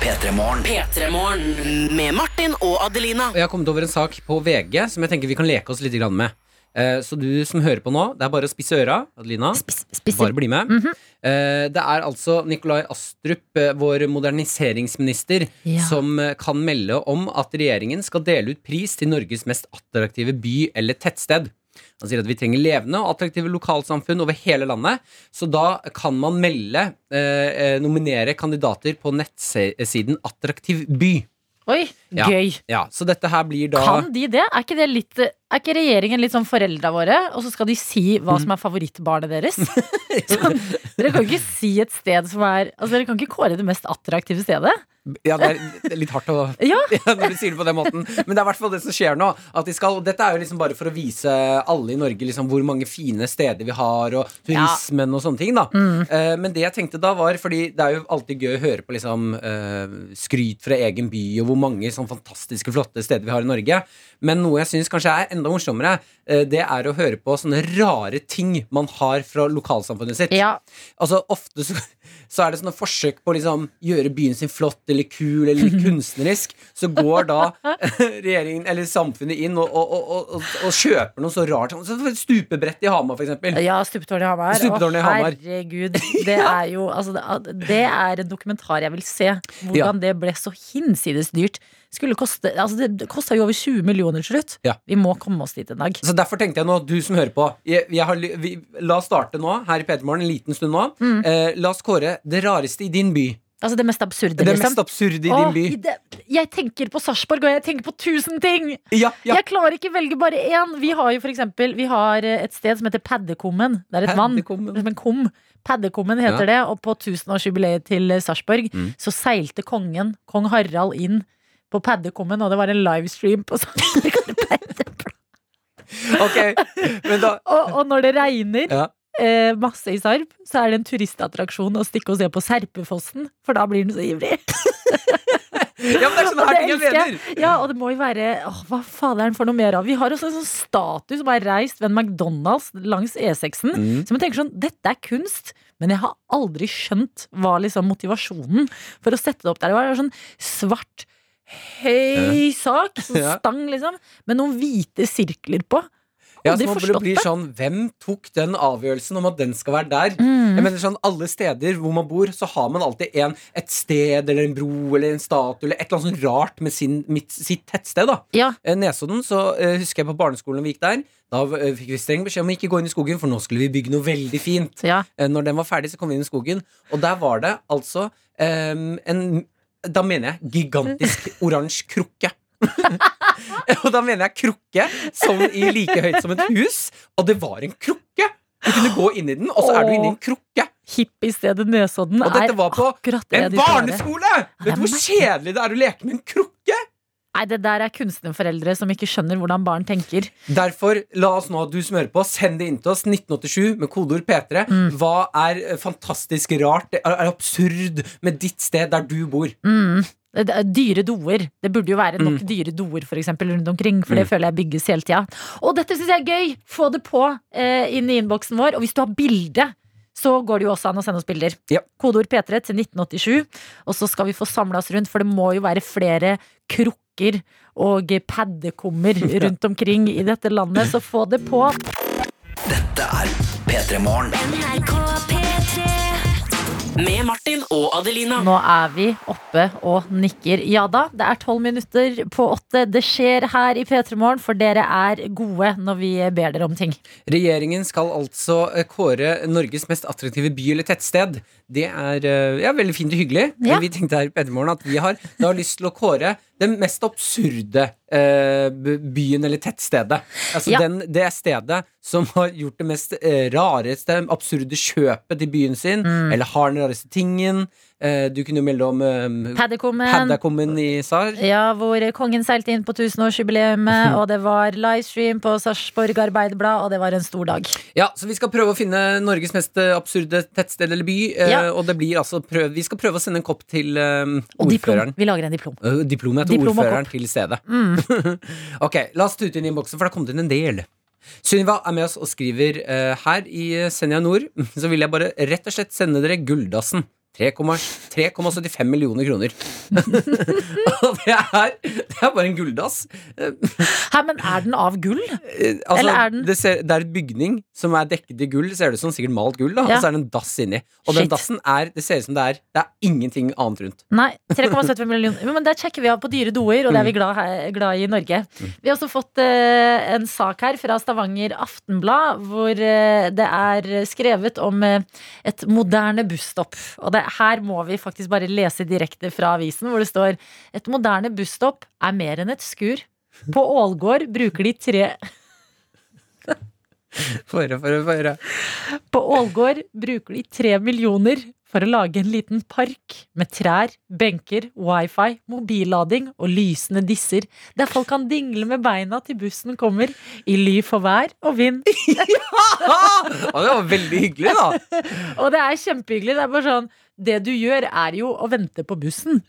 P3 Morgen. P3morgen med Martin og Adelina. Jeg har kommet over en sak på VG som jeg tenker vi kan leke oss litt med. Eh, så du som hører på nå, det er bare å spisse øra. Adelina, Spis, bare bli med. Eh, det er altså Nikolai Astrup, eh, vår moderniseringsminister, Ja. som kan melde om at regjeringen skal dele ut pris til Norges mest attraktive by eller tettsted. Han sier at vi trenger levende og attraktive lokalsamfunn over hele landet. Så da kan man melde, nominere kandidater på nettsiden Attraktiv by. Oi, Ja. gøy. Ja, Så dette her blir da Kan de det? Er ikke, det litt, er ikke regjeringen litt sånn foreldra våre, og så skal de si hva Mm. som er favorittbarnet deres? (laughs) sånn, dere kan ikke si et sted som er Altså, Dere kan ikke kåre det mest attraktive stedet? Ja, det er, litt hardt å (laughs) Ja. (laughs) ja, når du sier det på den måten. Men det er i hvert fall det som skjer nå. At de skal, dette er jo liksom bare for å vise alle i Norge liksom hvor mange fine steder vi har, og turismen og sånne ting. da Eh, Men det jeg tenkte da var Fordi det er jo alltid gøy å høre på liksom eh, skryt fra egen by, og hvor mange sånn fantastiske, flotte steder vi har i Norge. Men noe jeg syns kanskje er enda morsommere, eh, det er å høre på sånne rare ting man har fra lokalsamfunnet sitt. Ja. Altså Ofte så, så er det sånne forsøk på å liksom gjøre byen sin flott eller kul eller (laughs) kunstnerisk. Så går da regjeringen eller samfunnet inn og, og, og, og, kjøper noe så rart. Så Stupebrett i Hamar, for eksempel. Ja, Stupetårnet i Hamar. Stupetårn i Å, herregud. (laughs) Det er jo altså, det- Det er en dokumentar jeg vil se. Hvordan det ble så hinsides dyrt. Skulle koste, altså, det kosta jo over 20 millioner til slutt. Ja. Vi må komme oss dit en dag. Så Derfor tenkte jeg nå, du som hører på jeg, jeg har, vi, La oss starte nå, her i Petermorgen, en liten stund nå. Eh, la oss kåre det rareste i din by. Altså det mest absurde, Det liksom. mest absurde i Åh, din by. det, jeg tenker på Sarpsborg, og jeg tenker på tusen ting! Ja, ja. Jeg klarer ikke velge bare én. Vi har jo for eksempel Vi har eh, et sted som heter Paddekummen. Det er et vann. Som en kum. Paddekummen heter det, og på tusenårsjubileet til Sarpsborg Mm. så seilte kongen, kong Harald, inn på Paddekummen, og det var en livestream på men da (laughs) og, og når det regner Ja. eh, masse i Sarp, så er det en turistattraksjon å stikke og se på Serpefossen, for da blir den så ivrig. Ja, men det er sånne Og her ting jeg mener. Ja, og det må jo være åh, Hva faderen for noe mer av? Vi har også en sånn statue som er reist ved en McDonald's langs E6-en. Mm. Så man tenker sånn, dette er kunst, men jeg har aldri skjønt hva liksom motivasjonen for å sette det opp der. Det var sånn svart, høy sak, (laughs) sånn Ja. stang liksom, med noen hvite sirkler på. Ja, så man forstått blir sånn Hvem tok den avgjørelsen om at den skal være der? Mm. Jeg mener sånn, Alle steder hvor man bor, så har man alltid en, et sted eller en bro eller en statue eller et eller annet sånn rart med sin, mitt, sitt tettsted. da Ja, Eh, Nesodden, så uh, husker jeg på barneskolen vi gikk der. Da uh, fikk vi streng beskjed om å ikke gå inn i skogen, for nå skulle vi bygge noe veldig fint. ja. Uh, Når den var ferdig, så kom vi inn i skogen, og der var det altså um, en Da mener jeg gigantisk oransje krukke. (laughs) og da mener jeg krukke sånn i like høyt som et hus, og det var en krukke! Du kunne gå inn i den, og så er du inni en krukke. Hippiestedet Nesodden Og dette er var på akkurat det En de være. barneskole! Vet du hvor kjedelig det er å leke med en krukke? Nei, det der er kunstnerforeldre som ikke skjønner hvordan barn tenker. Derfor, la oss nå, du som hører på, send det inn til oss. 1987 med kodeord P3. Mm. Hva er eh, fantastisk rart, er, er absurd med ditt sted der du bor? Mm. Dyre doer. Det burde jo være Mm. nok dyre doer for eksempel, rundt omkring. For det føler jeg bygges hele tida. Og dette syns jeg er gøy! Få det på eh, inn i innboksen vår. Og hvis du har bilde, så går det jo også an å sende oss bilder. Ja. Kodeord P3 til 1987. Og så skal vi få samla oss rundt, for det må jo være flere krukker og paddekummer (laughs) rundt omkring i dette landet. Så få det på. Dette er P3 Morgen. Med Martin og Adelina. Nå er vi oppe og nikker. Ja da, det er tolv minutter på åtte. Det skjer her i P3 Morgen, for dere er gode når vi ber dere om ting. Regjeringen skal altså kåre Norges mest attraktive by eller tettsted. Det er eh, ja, veldig fint og hyggelig. Ja. Vi tenkte her i at vi har, har lyst til å kåre den mest absurde eh, byen eller tettstedet. Altså Ja. den, det stedet som har gjort det mest eh, rareste, absurde kjøpet til byen sin, Mm. eller har den rareste tingen. Eh, du kunne jo melde om eh, Paddekummen. I SAR. Ja, hvor kongen seilte inn på tusenårsjubileet, (laughs) og det var livestream på Sarpsborg Arbeiderblad, og det var en stor dag. Ja, så vi skal prøve å finne Norges mest eh, absurde tettsted eller by. eh, Ja. Og det blir altså prøv, vi skal prøve å sende en kopp til um, ordføreren. Vi lager en diplom. Uh, Diplomet til Diplom ordføreren til stedet. Mm. (laughs) ok, la oss tute inn i innboksen, for det har kommet inn en del. Sunniva er med oss og skriver uh, her i Senja Nord. (laughs) Så vil jeg bare rett og slett sende dere Gulldassen. 3,75 millioner kroner. (laughs) Og det er, det er bare en gulldass. Hæ, men er den av gull? Eh, Altså, Eller er den- det, ser, det er et bygning som er dekket i gull. Ser det ut som sikkert malt gull, da. Ja. Og så er det en dass inni. Og den dassen er Det ser ut som det er Det er ingenting annet rundt. Nei, 3,75 millioner. Men det sjekker vi av på dyre doer, og det er Mm. vi glad, her- glad i i Norge. Vi har også fått uh, en sak her fra Stavanger Aftenblad, hvor uh, det er skrevet om uh, et moderne busstopp. Og det, her må vi faktisk bare lese direkte fra avisen, hvor det står et moderne busstopp er mer enn et skur. På Ålgård bruker de tre få høre, få. På Ålgård bruker de tre millioner for å lage en liten park med trær, benker, wifi, mobillading og lysende disser, der folk kan dingle med beina til bussen kommer, i ly for vær og vind. (laughs) Å, det var veldig hyggelig, da. (laughs) Og det er kjempehyggelig. Det er bare sånn Det du gjør, er jo å vente på bussen.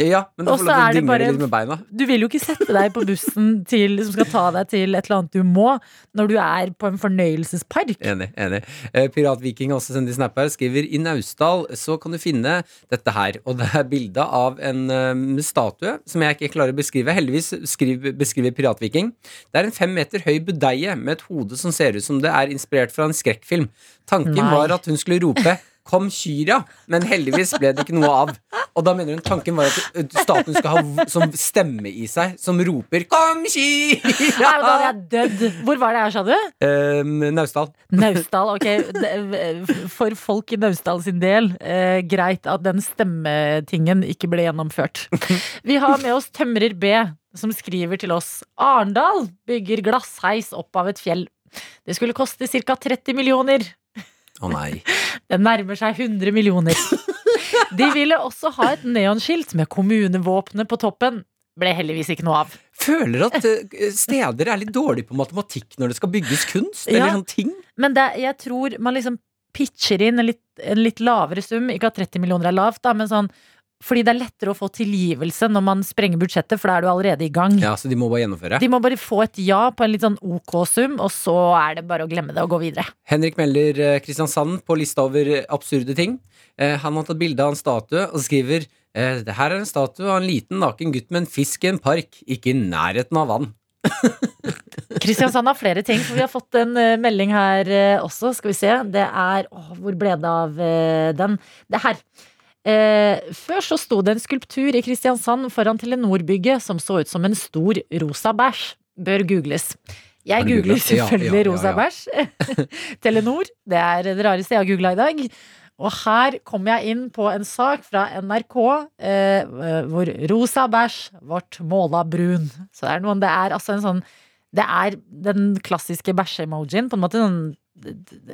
Ja, men du får du lov til å dingle litt med beina. Du vil jo ikke sette deg på bussen til, som skal ta deg til et eller annet du må, når du er på en fornøyelsespark. Enig. enig eh, Piratviking også sendt i snap her skriver i Naustdal så kan du finne dette her. Og det er bilde av en um, statue som jeg ikke klarer å beskrive. Heldigvis skriv, beskriver Piratviking. Det er en fem meter høy budeie med et hode som ser ut som det er inspirert fra en skrekkfilm. Tanken Nei. var at hun skulle rope 'Kom, Kyria', men heldigvis ble det ikke noe av. Og da mener hun tanken var at staten skal ha som stemme i seg, som roper 'Kom, Nei, da hadde jeg dødd. Hvor var det her, sa du? Um, Naustdal. Naustdal, ok. For folk i Naustdal sin del, eh, greit at den stemmetingen ikke ble gjennomført. Vi har med oss Tømrer B, som skriver til oss Arendal bygger glassheis opp av et fjell. Det skulle koste ca. 30 millioner. Å nei. (laughs) Det nærmer seg 100 millioner. De ville også ha et neonskilt med kommunevåpenet på toppen. Ble heldigvis ikke noe av. Føler at eh, steder er litt dårlige på matematikk når det skal bygges kunst. Ja. Eller sånne ting. Men det, jeg tror man liksom pitcher inn en litt, en litt lavere sum. Ikke at 30 millioner er lavt, da, men sånn fordi det er lettere å få tilgivelse når man sprenger budsjettet, for da er du allerede i gang. Ja, Så de må bare gjennomføre. De må bare få et ja på en litt sånn ok sum, og så er det bare å glemme det og gå videre. Henrik melder eh, Kristiansand på lista over eh, absurde ting. Eh, han har tatt bilde av en statue og skriver Det her er en statue av en liten naken gutt med en fisk i en park, ikke i nærheten av vann. (laughs) Kristiansand har flere ting, for vi har fått en melding her også. Skal vi se. Det er Å, hvor ble det av den? Det er her. Eh, før så sto det en skulptur i Kristiansand foran Telenor-bygget som så ut som en stor rosa bæsj. Bør googles. Jeg googler selvfølgelig Ja, ja, ja, rosa bæsj. (laughs) Telenor. Det er det rareste jeg har googla i dag. Og her kommer jeg inn på en sak fra NRK eh, hvor rosa bæsj ble måla brun. Så det er noen Det er altså en sånn Det er den klassiske bæsje-emojien. På en måte sånn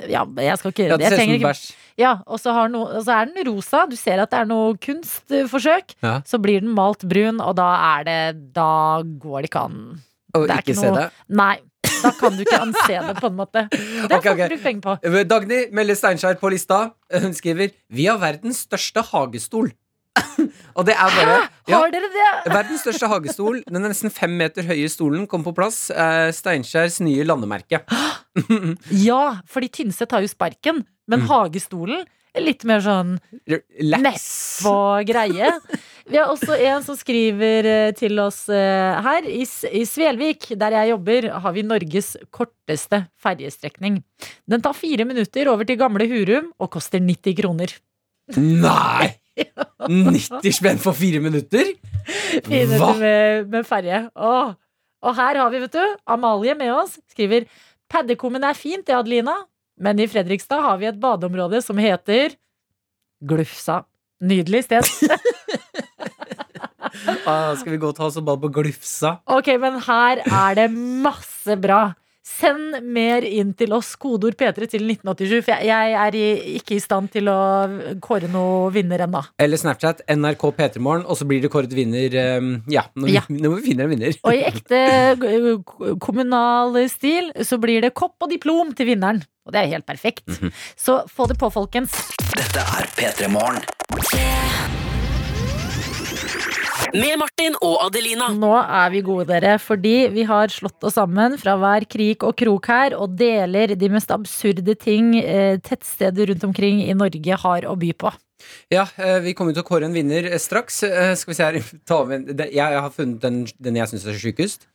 Ja, jeg skal ikke Ja, det ser ut som bæsj. ja, og så, har no, og så er den rosa. Du ser at det er noe kunstforsøk. Ja. Så blir den malt brun, og da er det Da går det ikke an. Å ikke ikke se noe- det. Nei, da kan du ikke anse det, på en måte. (laughs) Det har okay, folk ok. brukt penger på. Dagny melder Steinkjer på lista. Hun skriver Vi har verdens største hagestol. (laughs) og det er bare Hæ? Har dere det? (laughs) Verdens største hagestol. Den nesten fem meter høye stolen kom på plass. Eh, Steinkjers nye landemerke. (gasps) Ja, fordi Tynset har jo sparken, men Mm. hagestolen litt mer sånn Lett. på greie. Vi har også en som skriver eh, til oss eh, her. I, I Svelvik, der jeg jobber, har vi Norges korteste ferjestrekning. Den tar fire minutter over til gamle Hurum og koster 90 kroner. Nei! 90 spenn for fire minutter? Hva? med, med ferje. Åh. Og her har vi, vet du, Amalie med oss. Skriver Paddekummen er fint, det, Adelina. Men i Fredrikstad har vi et badeområde som heter Glufsa. Nydelig sted. (laughs) Ah, skal vi gå og ta oss og bad på Glufsa? Ok, men her er det masse bra. Send mer inn til oss, kodeord P3 til 1987, for jeg, jeg er i, ikke i stand til å kåre noe vinner ennå. Eller Snapchat, NRK P3morgen, og så blir det kåret vinner eh, Ja, når vi, (laughs) når vi finner en vinner. Og i (laughs) ekte eh, kommunal stil så blir det kopp og diplom til vinneren. Og det er helt perfekt. Så få det på, folkens. Dette er P3 Morgen. Med Martin og Adelina. Nå er vi gode, dere, fordi vi har slått oss sammen fra hver krik og krok her og deler de mest absurde ting eh, tettsteder rundt omkring i Norge har å by på. Ja, eh, vi kommer til å kåre en vinner eh, straks. Skal vi se her (laughs) ta med, Jeg har funnet den, den jeg syns er sjukest.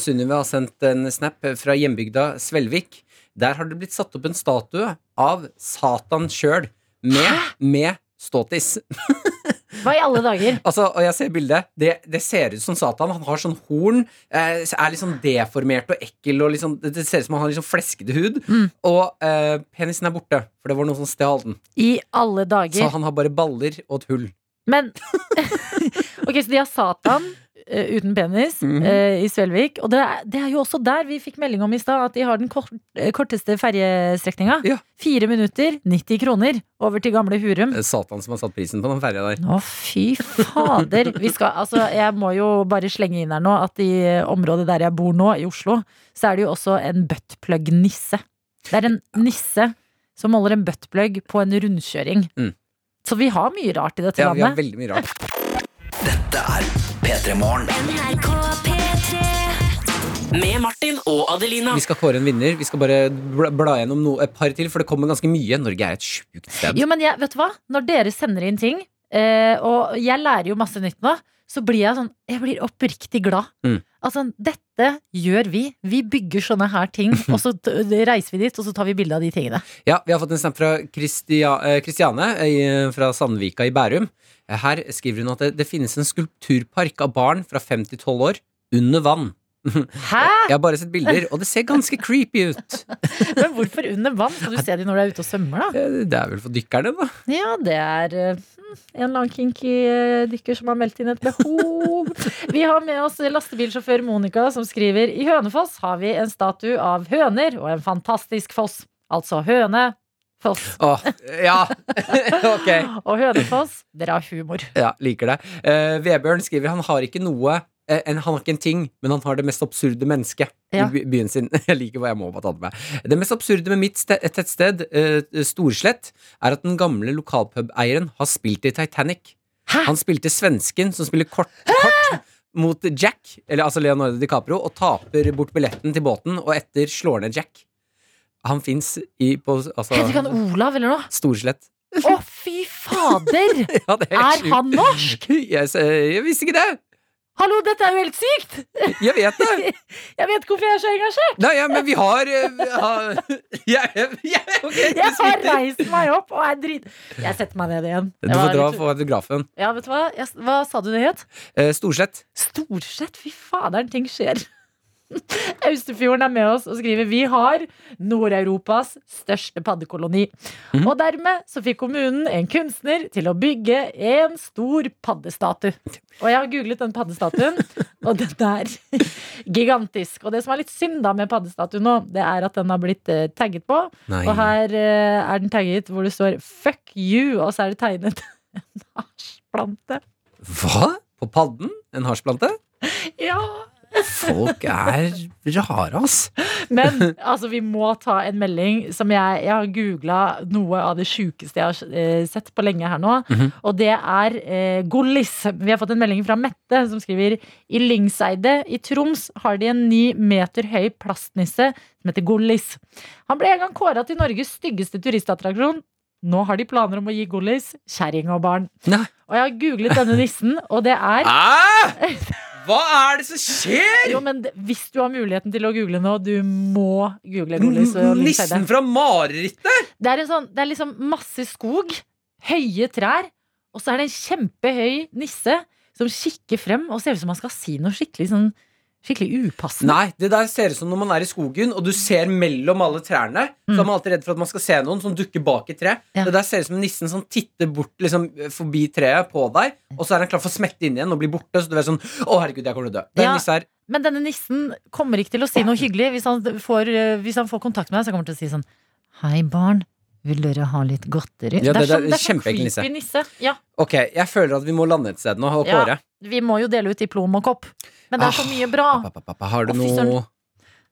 Sunniva har sendt en snap fra hjembygda Svelvik. Der har det blitt satt opp en statue av Satan sjøl, med, med ståtiss. (laughs) Hva i alle dager? (laughs) Altså, og jeg ser bildet. Det, det ser ut som Satan. Han har sånn horn. Eh, er litt sånn deformert og ekkel. Og liksom, det, ser ut som han har sånn fleskete hud. Og eh, penisen er borte, for det var noen som stjal den. I alle dager Så han har bare baller og et hull. Men (laughs) Ok, så de har Satan uten penis Mhm. eh, i Svelvik. Og det er, det er jo også der vi fikk melding om i stad, at de har den kort, eh, korteste ferjestrekninga. Ja. Fire minutter, 90 kroner, over til gamle Hurum. Det er Satan som har satt prisen på den ferja der. Å, fy fader. Vi skal, altså, jeg må jo bare slenge inn her nå at i området der jeg bor nå, i Oslo, så er det jo også en buttplug-nisse. Det er en nisse som holder en buttplug på en rundkjøring. Mm. Så vi har mye rart i dette Ja, vi har landet. veldig mye rart. Dette er P3 Morgen. Med Martin og Adelina. Vi skal kåre en vinner. Vi skal bare bla, bla gjennom no, et par til, for det kommer ganske mye. Norge er et sjukt sted. Jo, men jeg, vet du hva? Når dere sender inn ting, eh, og jeg lærer jo masse nytt nå, så blir jeg sånn Jeg blir oppriktig glad. Mm. Altså, dette gjør vi. Vi bygger sånne her ting, (laughs) og så reiser vi dit, og så tar vi bilde av de tingene. Ja, Vi har fått en snap fra Christia, eh, Christiane eh, fra Sandvika i Bærum. Eh, Her skriver hun at det, det finnes en skulpturpark av barn fra fem til 12 år under vann. (laughs) Hæ? Jeg har bare sett bilder, og det ser ganske creepy ut. (laughs) Men hvorfor under vann? Skal du se de når du er ute og svømmer, da? Det er vel for dykkerne, da. Ja, det er en eller annen kinky eh, dykker som har meldt inn et behov. (laughs) Vi har med oss lastebilsjåfør Monica som skriver I Hønefoss har vi en statue av høner og en fantastisk foss. Altså høne, foss. Oh, ja. (laughs) ok. Og Hønefoss, dere har humor. Ja, liker det. Uh, Vebjørn skriver han har ikke noe en, Han har ikke en ting, men han har det mest absurde mennesket Ja. i byen sin. (laughs) Jeg liker hva jeg må bare ta det med. Det mest absurde med mitt ste- tettsted, uh, Storslett, er at den gamle lokalpubeieren har spilt i Titanic. Hæ? Han spilte svensken som spiller kort, kort mot Jack, eller altså Leonardo DiCaprio, og taper bort billetten til båten, og etter slår ned Jack. Han fins i på altså, Heter han Olav eller noe? Storslett. Å, fy fader! (laughs) Ja, er, Er han norsk? (laughs) Yes, jeg visste ikke det! Hallo, dette er jo helt sykt! Jeg vet det! (laughs) Jeg vet ikke hvorfor jeg er så engasjert. Nei, ja, men vi har, har jeg, jeg, okay, Jeg har reist meg opp og er drit... Jeg setter meg ned igjen. Du får dra litt- på autografen. Ja, vet du hva? Jeg, hva sa du det het? Eh, Storslett. Storsett, fy faderen, ting skjer. (laughs) Austerfjorden er med oss og skriver Vi har Nord-Europas største paddekoloni. Mm. Og dermed så fikk kommunen en kunstner til å bygge en stor paddestatue. Og jeg har googlet den paddestatuen, (laughs) og den er (laughs) gigantisk. Og det som er litt synd da med paddestatuen nå, det er at den har blitt eh, tagget på. Nei. Og her eh, er den tagget hvor det står 'fuck you', og så er det tegnet en hasjplante. Hva? På padden? En hasjplante? Ja, Folk er rare, ass. Men altså, vi må ta en melding som jeg, jeg har googla noe av det sjukeste jeg har eh, sett på lenge her nå. Mhm. Og det er eh, Gollis. Vi har fått en melding fra Mette som skriver I Lyngseidet i Troms har de en ni meter høy plastnisse som heter Gollis. Han ble en gang kåra til Norges styggeste turistattraksjon. Nå har de planer om å gi Gollis kjerring og barn. Nei. Og jeg har googlet denne nissen, og det er Ah! (laughs) Hva er det som skjer? Jo, men hvis du har muligheten til å google nå, du må google Gollis. Nissen fra marerittet? Det er, en sånn, det er liksom masse skog, høye trær, og så er det en kjempehøy nisse som kikker frem og ser ut som han skal si noe skikkelig sånn Skikkelig upassende. Nei, det der ser ut som når man er i skogen og du ser mellom alle trærne. Så er man alltid redd for at man skal se noen som dukker bak i tre. Mm. Ja. Det der ser ut som nissen som titter bort liksom, forbi treet på deg, og så er han klar for å smette inn igjen og bli borte. Så du er sånn Å, herregud, jeg kommer til å dø. Den Ja. nissa her Men denne nissen kommer ikke til å si noe hyggelig. Hvis han får, eh, hvis han får kontakt med deg, så kommer han til å si sånn Hei, barn. Vil dere ha litt godteri? Ja, det- det er sånn, det er sånn creepy nisse. Ja, Ok, jeg føler at vi må lande et sted nå og Ja. vi må jo dele ut diplom og kopp. Men det er så Ah, mye bra. Pappa, pappa, har du noe.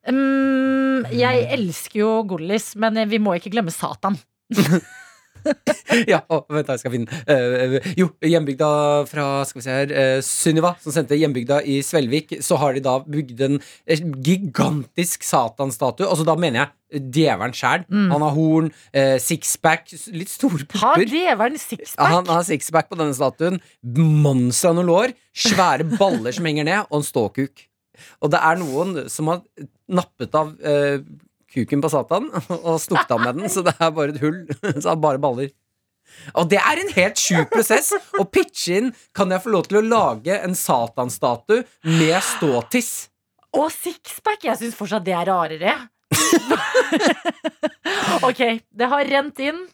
Mm, jeg elsker jo Gollis, men vi må ikke glemme Satan. (laughs) (laughs) ja, å, vent, da, jeg skal finne den. Eh, jo, hjembygda fra skal vi se her uh, Sunniva, som sendte hjembygda i Svelvik, så har de da bygd en gigantisk satanstatue. Altså, da mener jeg djevelen sjæl. Han har horn, eh, sixpack, litt store Har pupper. djevelen Ja, sixpack? Han har sixpack på denne statuen. Monster av noen lår. Svære baller som henger ned, og en ståkuk. Og det er noen som har nappet av eh, kuken på Satan og stukket av med den, så det er bare et hull. (laughs) Så er bare baller. Og det er en helt sjuk prosess å pitche inn Kan jeg få lov til å lage en Satan-statue med ståtiss. Og sixpack! Jeg syns fortsatt det er rarere. (laughs) ok, det har rent inn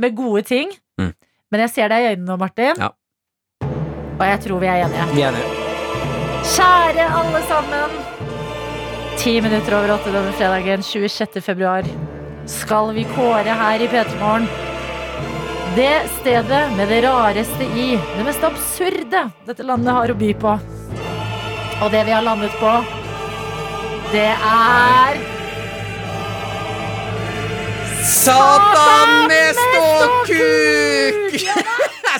med gode ting. Mm. Men jeg ser deg i øynene nå, Martin. Ja. Og jeg tror vi er enige. Vi er enige. Kjære alle sammen. Ti minutter over åtte denne fredagen 26. februar skal vi kåre her i P3 Morgen det stedet med det rareste i, det mest absurde dette landet har å by på. Og det vi har landet på, det er Satan med ståkuk!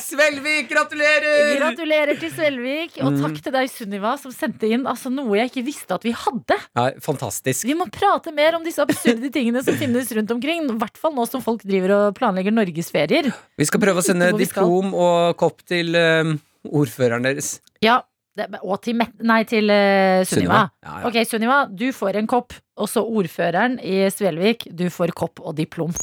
Svelvik, gratulerer! Gratulerer til Svelvik, og takk til deg, Sunniva, som sendte inn altså, noe jeg ikke visste at vi hadde. Nei, fantastisk. Vi må prate mer om disse absurde tingene som finnes rundt omkring. I hvert fall nå som folk driver og planlegger norgesferier. Vi skal prøve å sende diplom og kopp til eh, ordføreren deres. Ja, det, og til, nei, til eh, Sunniva. Ja, ja. Ok, Sunniva, du får en kopp. Og så ordføreren i Svelvik, du får kopp og diplom.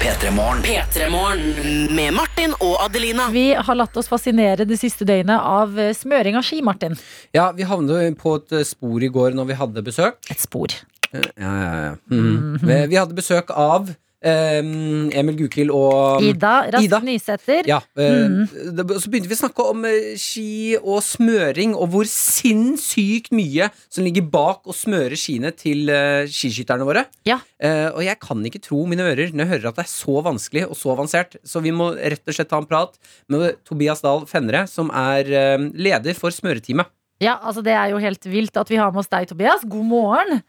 P3 Morgen. P3morgen med Martin og Adelina. Vi har latt oss fascinere det siste døgnet av eh, smøring av ski, Martin. ja, vi havnet på et eh, spor i går når vi hadde besøk. Et spor. Ja, Ja, ja, Mm. Mm Vi- Vi hadde besøk av eh, Emil Gukild og Ida Rask. Nysæter. Ja, mm. Så begynte vi å snakke om eh, ski og smøring, og hvor sinnssykt mye som ligger bak å smøre skiene til eh, skiskytterne våre. Ja. Og jeg kan ikke tro mine ører når jeg hører at det er så vanskelig og så avansert. Så vi må rett og slett ta en prat med Tobias Dahl Fenre, som er leder for smøreteamet. Ja, altså Det er jo helt vilt at vi har med oss deg, Tobias. God morgen.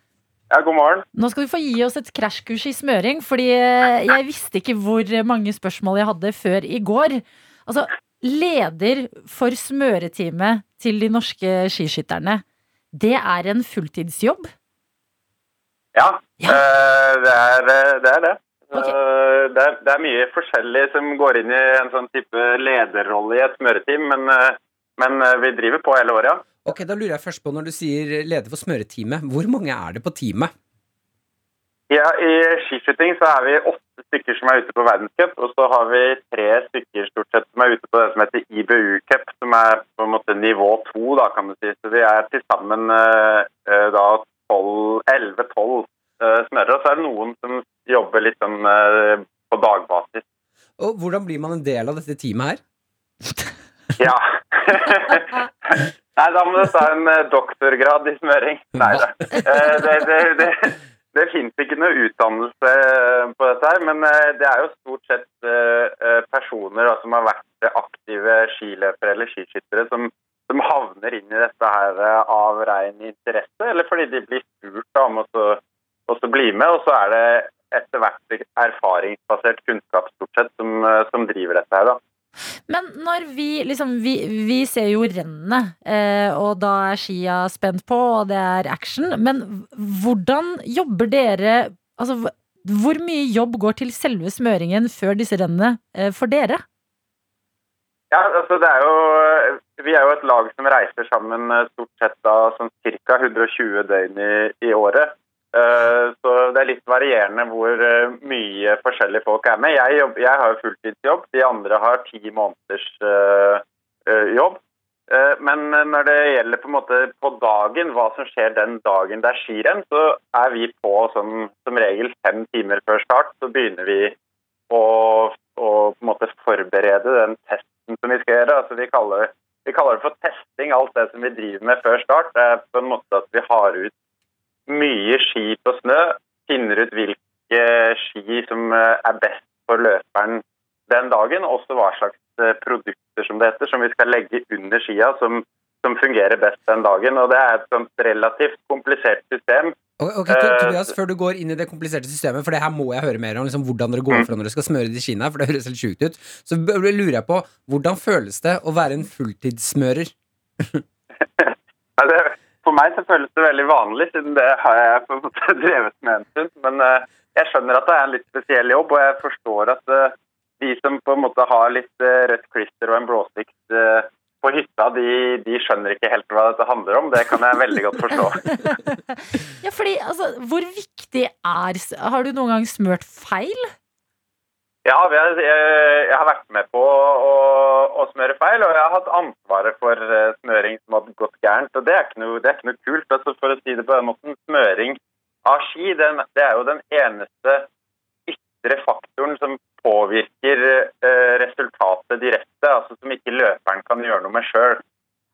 Ja, god morgen. Nå skal du få gi oss et krasjkurs i smøring, fordi eh, jeg visste ikke hvor mange spørsmål jeg hadde før i går. Altså, leder for smøreteamet til de norske skiskytterne, det er en fulltidsjobb? Ja, Ja. eh, det, er, eh, det er det. Ok. Eh, Det, er, det er mye forskjellig som går inn i en sånn type lederrolle i et smøreteam, men, eh, men eh, vi driver på hele året, ja. Ok, Da lurer jeg først på, når du sier leder for smøreteamet, hvor mange er det på teamet? Ja, I skiskyting så er vi åtte stykker som er ute på verdenscup, og så har vi tre stykker stort sett som er ute på det som heter IBU-cup, som er på en måte nivå to, da kan du si. Så vi er til sammen eh, eh, da 11-12 smørere, og så er det noen som jobber litt sånn eh, på dagbasis. Og hvordan blir man en del av dette teamet her? Ja. (laughs) Nei, da må du ta en eh, doktorgrad i smøring. Nei da. Eh, det, det, det, det fins ikke noe utdannelse eh, på dette her, men det er jo stort sett personer da, som har vært aktive skiløpere eller skiskyttere som, som havner inn i dette her av ren interesse, eller fordi de blir spurt om å bli med, og så er det etter hvert erfaringsbasert kunnskap stort sett som, som driver dette her. da. Men når vi liksom Vi, vi ser jo rennet, eh, og da er skia spent på, og det er action. Men hvordan jobber dere Altså, hvor mye jobb går til selve smøringen før disse rennene eh, for dere? Ja, altså det er jo Vi er jo et lag som reiser sammen eh, stort sett da sånn ca. 120 døgn i, i året. Eh, Så det er litt varierende hvor eh, mye forskjellige folk er med. Jeg, jobb, jeg har jo fulltidsjobb, de andre har ti måneders eh, jobb. Men når det gjelder på en måte på dagen, hva som skjer den dagen det er skirenn, så er vi på som, som regel fem timer før start. Så begynner vi å, å forberede den testen som vi skal gjøre. Altså vi, kaller, vi kaller det for testing, alt det som vi driver med før start. Det er på en måte at vi har ut mye ski på snø, finner ut hvilke ski som eh, er best for løperen den dagen, også hva slags eh, produkter som det heter, som vi skal legge under skia, som, som fungerer best den dagen. Og det er et relativt komplisert system Ok, Eh, Tobias, før du går inn i det kompliserte systemet, for det her må jeg høre mer om, liksom, hvordan dere Mm. går fra når dere skal smøre de skiene her, for det høres helt sjukt ut, så lurer jeg på, hvordan føles det å være en fulltidssmører? (laughs) Ja, det, for meg så føles det veldig vanlig, siden det har jeg på en måte (laughs) drevet med en stund. Men eh, jeg skjønner at det er en litt spesiell jobb, og jeg forstår at eh, de som på en måte har litt eh, rødt klister og en blåsikt på hytta, de, de skjønner ikke helt hva dette handler om. Det kan jeg veldig godt forstå. (laughs) Ja, fordi, altså, hvor viktig er Har du noen gang smørt feil? Ja, jeg, jeg har vært med på å, å smøre feil, og jeg har hatt ansvaret for eh, smøring som hadde gått gærent. og Det er ikke noe, det er ikke noe kult. Altså, for å si det på den måten, smøring av ski den, det er jo den eneste ytre faktoren som påvirker eh, resultatet direkte, altså som ikke løperen kan gjøre noe med sjøl.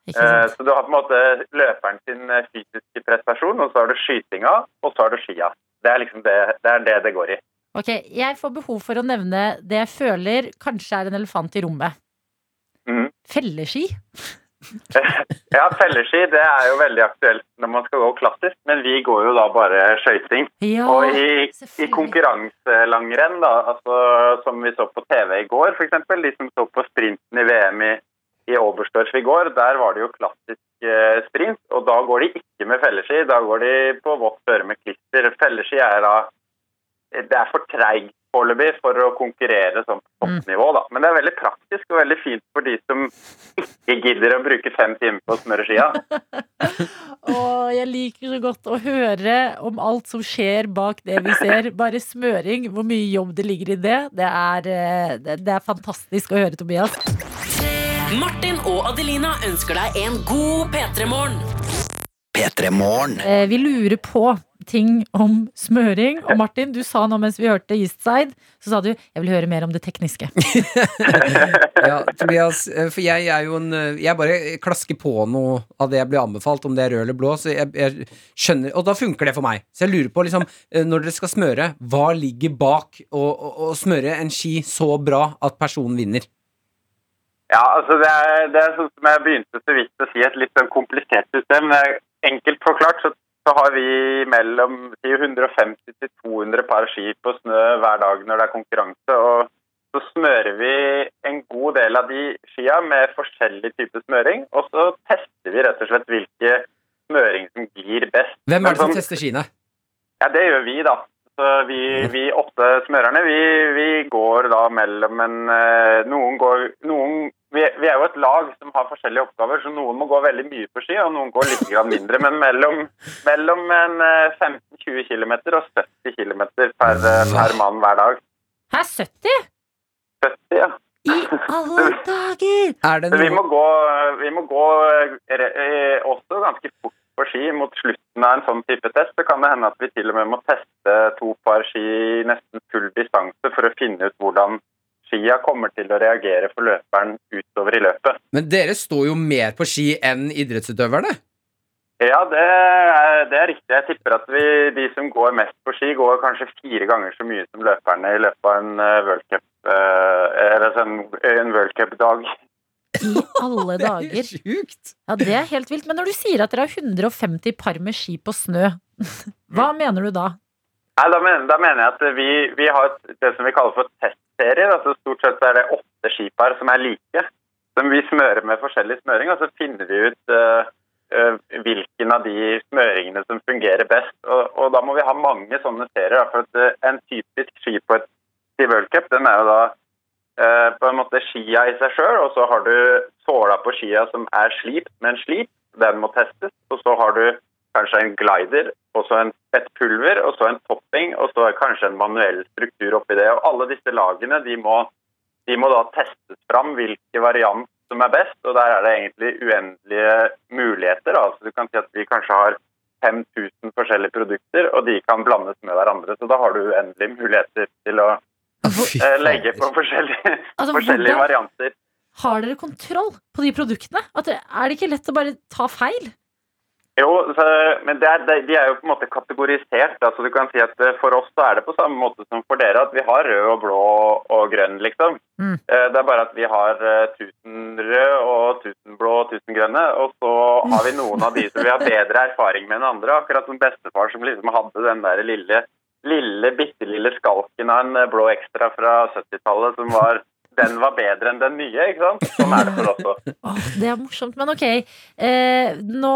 Eh, så du har på en måte løperen sin eh, fysiske prestasjon, og så har du skytinga, og så har du skia. Det er liksom det det, er det, det går i. Ok, Jeg får behov for å nevne det jeg føler kanskje er en elefant i rommet. Mm. Felleski? (laughs) Ja, felleski det er jo veldig aktuelt når man skal gå klassisk, men vi går jo da bare skøyting. Ja, Og i, i konkurranselangrenn, da, altså, som vi så på TV i går f.eks., de som så på sprinten i VM i, i Oberstdorf i går, der var det jo klassisk eh, sprint, og da går de ikke med felleski, da går de på vått føre med klister. Felleski er da det er for treigt foreløpig for å konkurrere sånn på toppnivå, da. Men det er veldig praktisk og veldig fint for de som ikke gidder å bruke fem timer på å smøre skia. (laughs) Og jeg liker så godt å høre om alt som skjer bak det vi ser. Bare smøring, hvor mye jobb det ligger i det. Det er, eh, det, er fantastisk å høre, Tobias. Martin og Adelina ønsker deg en god P3-morgen. P3 Morgen. Eh, Vi lurer på ting om smøring. Og Martin, du sa nå mens vi hørte Eastside, så sa du jeg vil høre mer om det tekniske. (laughs) Ja, Tobias, eh, for jeg er jo en eh, Jeg bare klasker på noe av det jeg blir anbefalt, om det er rød eller blå, så jeg, jeg skjønner Og da funker det for meg. Så jeg lurer på, liksom, eh, når dere skal smøre, hva ligger bak å, å, å smøre en ski så bra at personen vinner? Ja, altså det er, det er sånn som jeg begynte så vidt å si, et litt sånn komplisert system. Enkelt forklart så, så har vi mellom si, 150 til 200 par ski på snø hver dag når det er konkurranse. og så smører vi en god del av de skia med forskjellig type smøring. Og så tester vi rett og slett hvilke smøring som glir best. Hvem er det som sånn- tester skiene? Ja, det gjør vi, da. Vi, vi åtte smørerne, vi, vi går da mellom en eh, Noen går noen, vi, vi er jo et lag som har forskjellige oppgaver, så noen må gå veldig mye på ski, og noen går litt mindre. Men mellom, mellom eh, 15-20 km og 70 km per, eh, per mann hver dag. Hæ, 70? 70, ja. I alle dager! Er vi må gå, vi må gå eh, eh, også ganske fort på ski mot slutten av en sånn type test. Så kan det hende at vi til og med må teste to par ski i nesten full distanse for å finne ut hvordan skia kommer til å reagere for løperen utover i løpet. Men dere står jo mer på ski enn idrettsutøverne. Ja, det er, det er riktig. Jeg tipper at vi, de som går mest på ski, går kanskje fire ganger så mye som løperne i løpet av en eh, World Cup, eh, eller sånn, en World Cup-dag. I alle Det er dager. sjukt! Ja, det er helt vilt. Men når du sier at dere har 150 par med ski på snø, (laughs) hva mener du da? Nei, da mener, da mener jeg at vi, vi har et, det som vi kaller for testserier. Altså stort sett er det åtte skipar som er like, som vi smører med forskjellig smøring. Og så finner vi ut uh, hvilken av de smøringene som fungerer best. Og, og da må vi ha mange sånne serier. da, For at uh, en typisk ski på et World Cup, den er jo da på en måte skia i seg sjøl, og så har du såla på skia som er slipt med en slip. Den må testes. Og så har du kanskje en glider, og så en, et pulver, og så en topping, og så kanskje en manuell struktur oppi det. Og alle disse lagene de må, de må da testes fram hvilke variant som er best, og der er det egentlig uendelige muligheter. Da. Så du kan si at vi kanskje har 5000 forskjellige produkter, og de kan blandes med hverandre. Så da har du uendelige muligheter til å eh, legge på forskjellige, Altså, forskjellige hvordan varianter. har dere kontroll på de produktene? At det, er det ikke lett å bare ta feil? Jo, så, men det er, det, de er jo på en måte kategorisert. Altså du kan si at eh, For oss så er det på samme måte som for dere, at vi har rød og blå og grønn, liksom. Mm. Eh, Det er bare at vi har eh, 1000 rød og 1000 blå og 1000 grønne. Og så har vi noen av de som vi har bedre erfaring med enn andre. Akkurat som bestefar som liksom hadde den der lille, lille bitte lille skalken av en eh, blå ekstra fra 70-tallet som var (laughs) den var bedre enn den nye, ikke sant? Sånn er det for oss òg. (laughs) Det er morsomt, men ok. Eh, nå,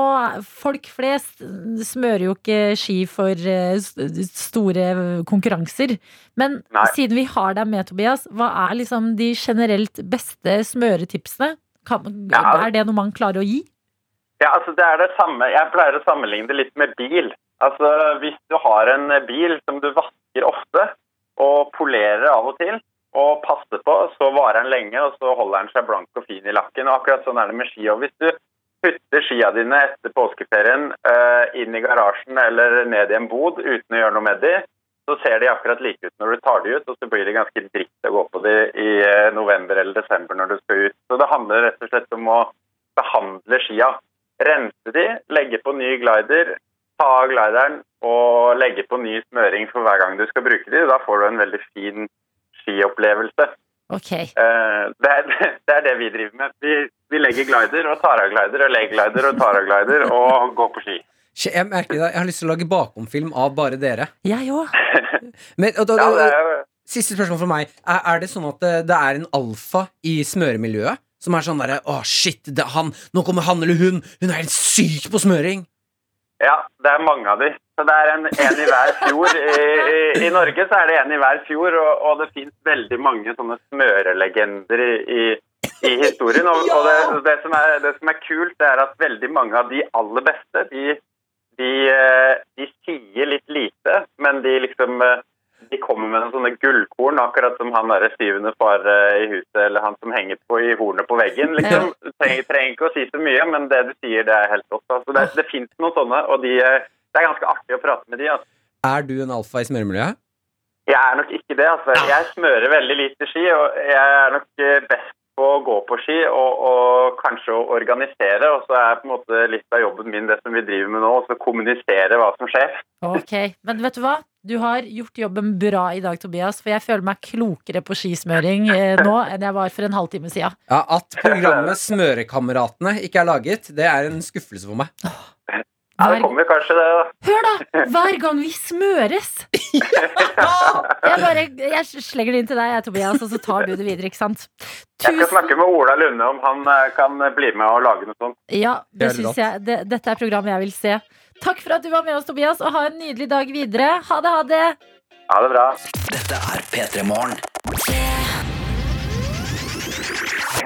folk flest smører jo ikke ski for eh, store konkurranser. Men Nei. siden vi har deg med, Tobias, hva er liksom de generelt beste smøretipsene? Kan, Ja. Er det noe man klarer å gi? Ja, altså det er det samme. Jeg pleier å sammenligne det litt med bil. Altså Hvis du har en bil som du vasker ofte og polerer av og til, og passer på, så varer den lenge, og så holder den seg blank og fin i lakken. og Akkurat sånn er det med ski. Og Hvis du putter skia dine etter påskeferien eh, inn i garasjen eller ned i en bod uten å gjøre noe med de, så ser de akkurat like ut når du tar de ut, og så blir det ganske dritt å gå på de i eh, november eller desember når du skal ut. Så det handler rett og slett om å behandle skia rense de, legge på ny glider, ta av glideren og legge på ny smøring for hver gang du skal bruke de. Da får du en veldig fin skiopplevelse. Ok. Eh, Det er (laughs) det, er det vi driver med. Vi, vi legger glider og tar av glider og legger glider og tar av glider og går på ski. Jeg merker det, jeg har lyst til å lage bakomfilm av bare dere. Jeg òg. (laughs) Men, og da, Ja, er, Siste spørsmål fra meg. Er, er det sånn at det, det er en alfa i smøremiljøet? Som er sånn derre Å, shit, det er han. Nå kommer han eller hun. Hun er helt syk på smøring. Ja, det er mange av de. Så det er en, en i hver fjord. I, i, I Norge så er det en i hver fjord, og, og det finnes veldig mange sånne smørelegender i, i historien. Og, og det, det, som er, det som er kult, det er at veldig mange av de aller beste, de, de, eh, de sier litt lite, men de liksom eh, de kommer med noen sånne gullkorn, akkurat som han der syvende far eh, i huset, eller han som henger på i hornet på veggen. liksom. Du trenger, trenger ikke å si så mye, men det du sier, det er helt godt. Altså, det, det fins noen sånne, og de, eh, det er ganske artig å prate med de. Altså. Er du en alfa i smøremiljøet? Jeg er nok ikke det. altså. Jeg smører veldig lite ski, og jeg er nok eh, best på å gå på ski og, og kanskje å organisere. Og så er på en måte litt av jobben min det som vi driver med nå, å kommunisere hva som skjer. Ok, Men vet du hva? Du har gjort jobben bra i dag, Tobias. For jeg føler meg klokere på skismøring eh, nå enn jeg var for en halvtime siden. Ja, At programmet Smørekameratene ikke er laget, det er en skuffelse for meg. Ja, det kommer kanskje det, da. hør, da! Hver gang vi smøres! (laughs) Jeg bare jeg slenger det inn til deg, jeg, Tobias, og så tar du det videre. ikke sant? Jeg skal snakke med Ola Lunde om han eh, kan bli med og lage noe sånt. Ja, Det rått. jeg det, Dette er programmet jeg vil se. Takk for at du var med oss, Tobias, og ha en nydelig dag videre. Ha det, ha det! Ha det bra. Dette er P3 Morgen.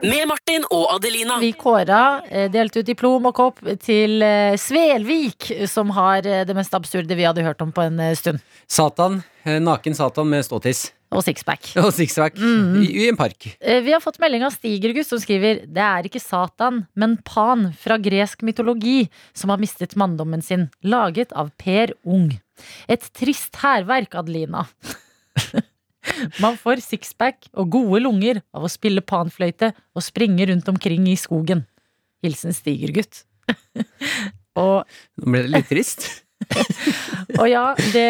Med Martin og Adelina. Vi kåra eh, delte ut diplom og kopp til eh, Svelvik, som har eh, det mest absurde vi hadde hørt om på en stund. Satan. Naken Satan med ståtiss. Og sixpack. (laughs) Og sixpack Mm. i, i en park. Eh, Vi har fått melding av Stigergutt som skriver Det er ikke Satan, men Pan fra gresk mytologi som har mistet manndommen sin, laget av Per Ung. Et trist hærverk, Adelina. (laughs) Man får sixpack og gode lunger av å spille panfløyte og springe rundt omkring i skogen. Hilsen Stigergutt. (laughs) og Nå ble det litt trist. Og ja, det,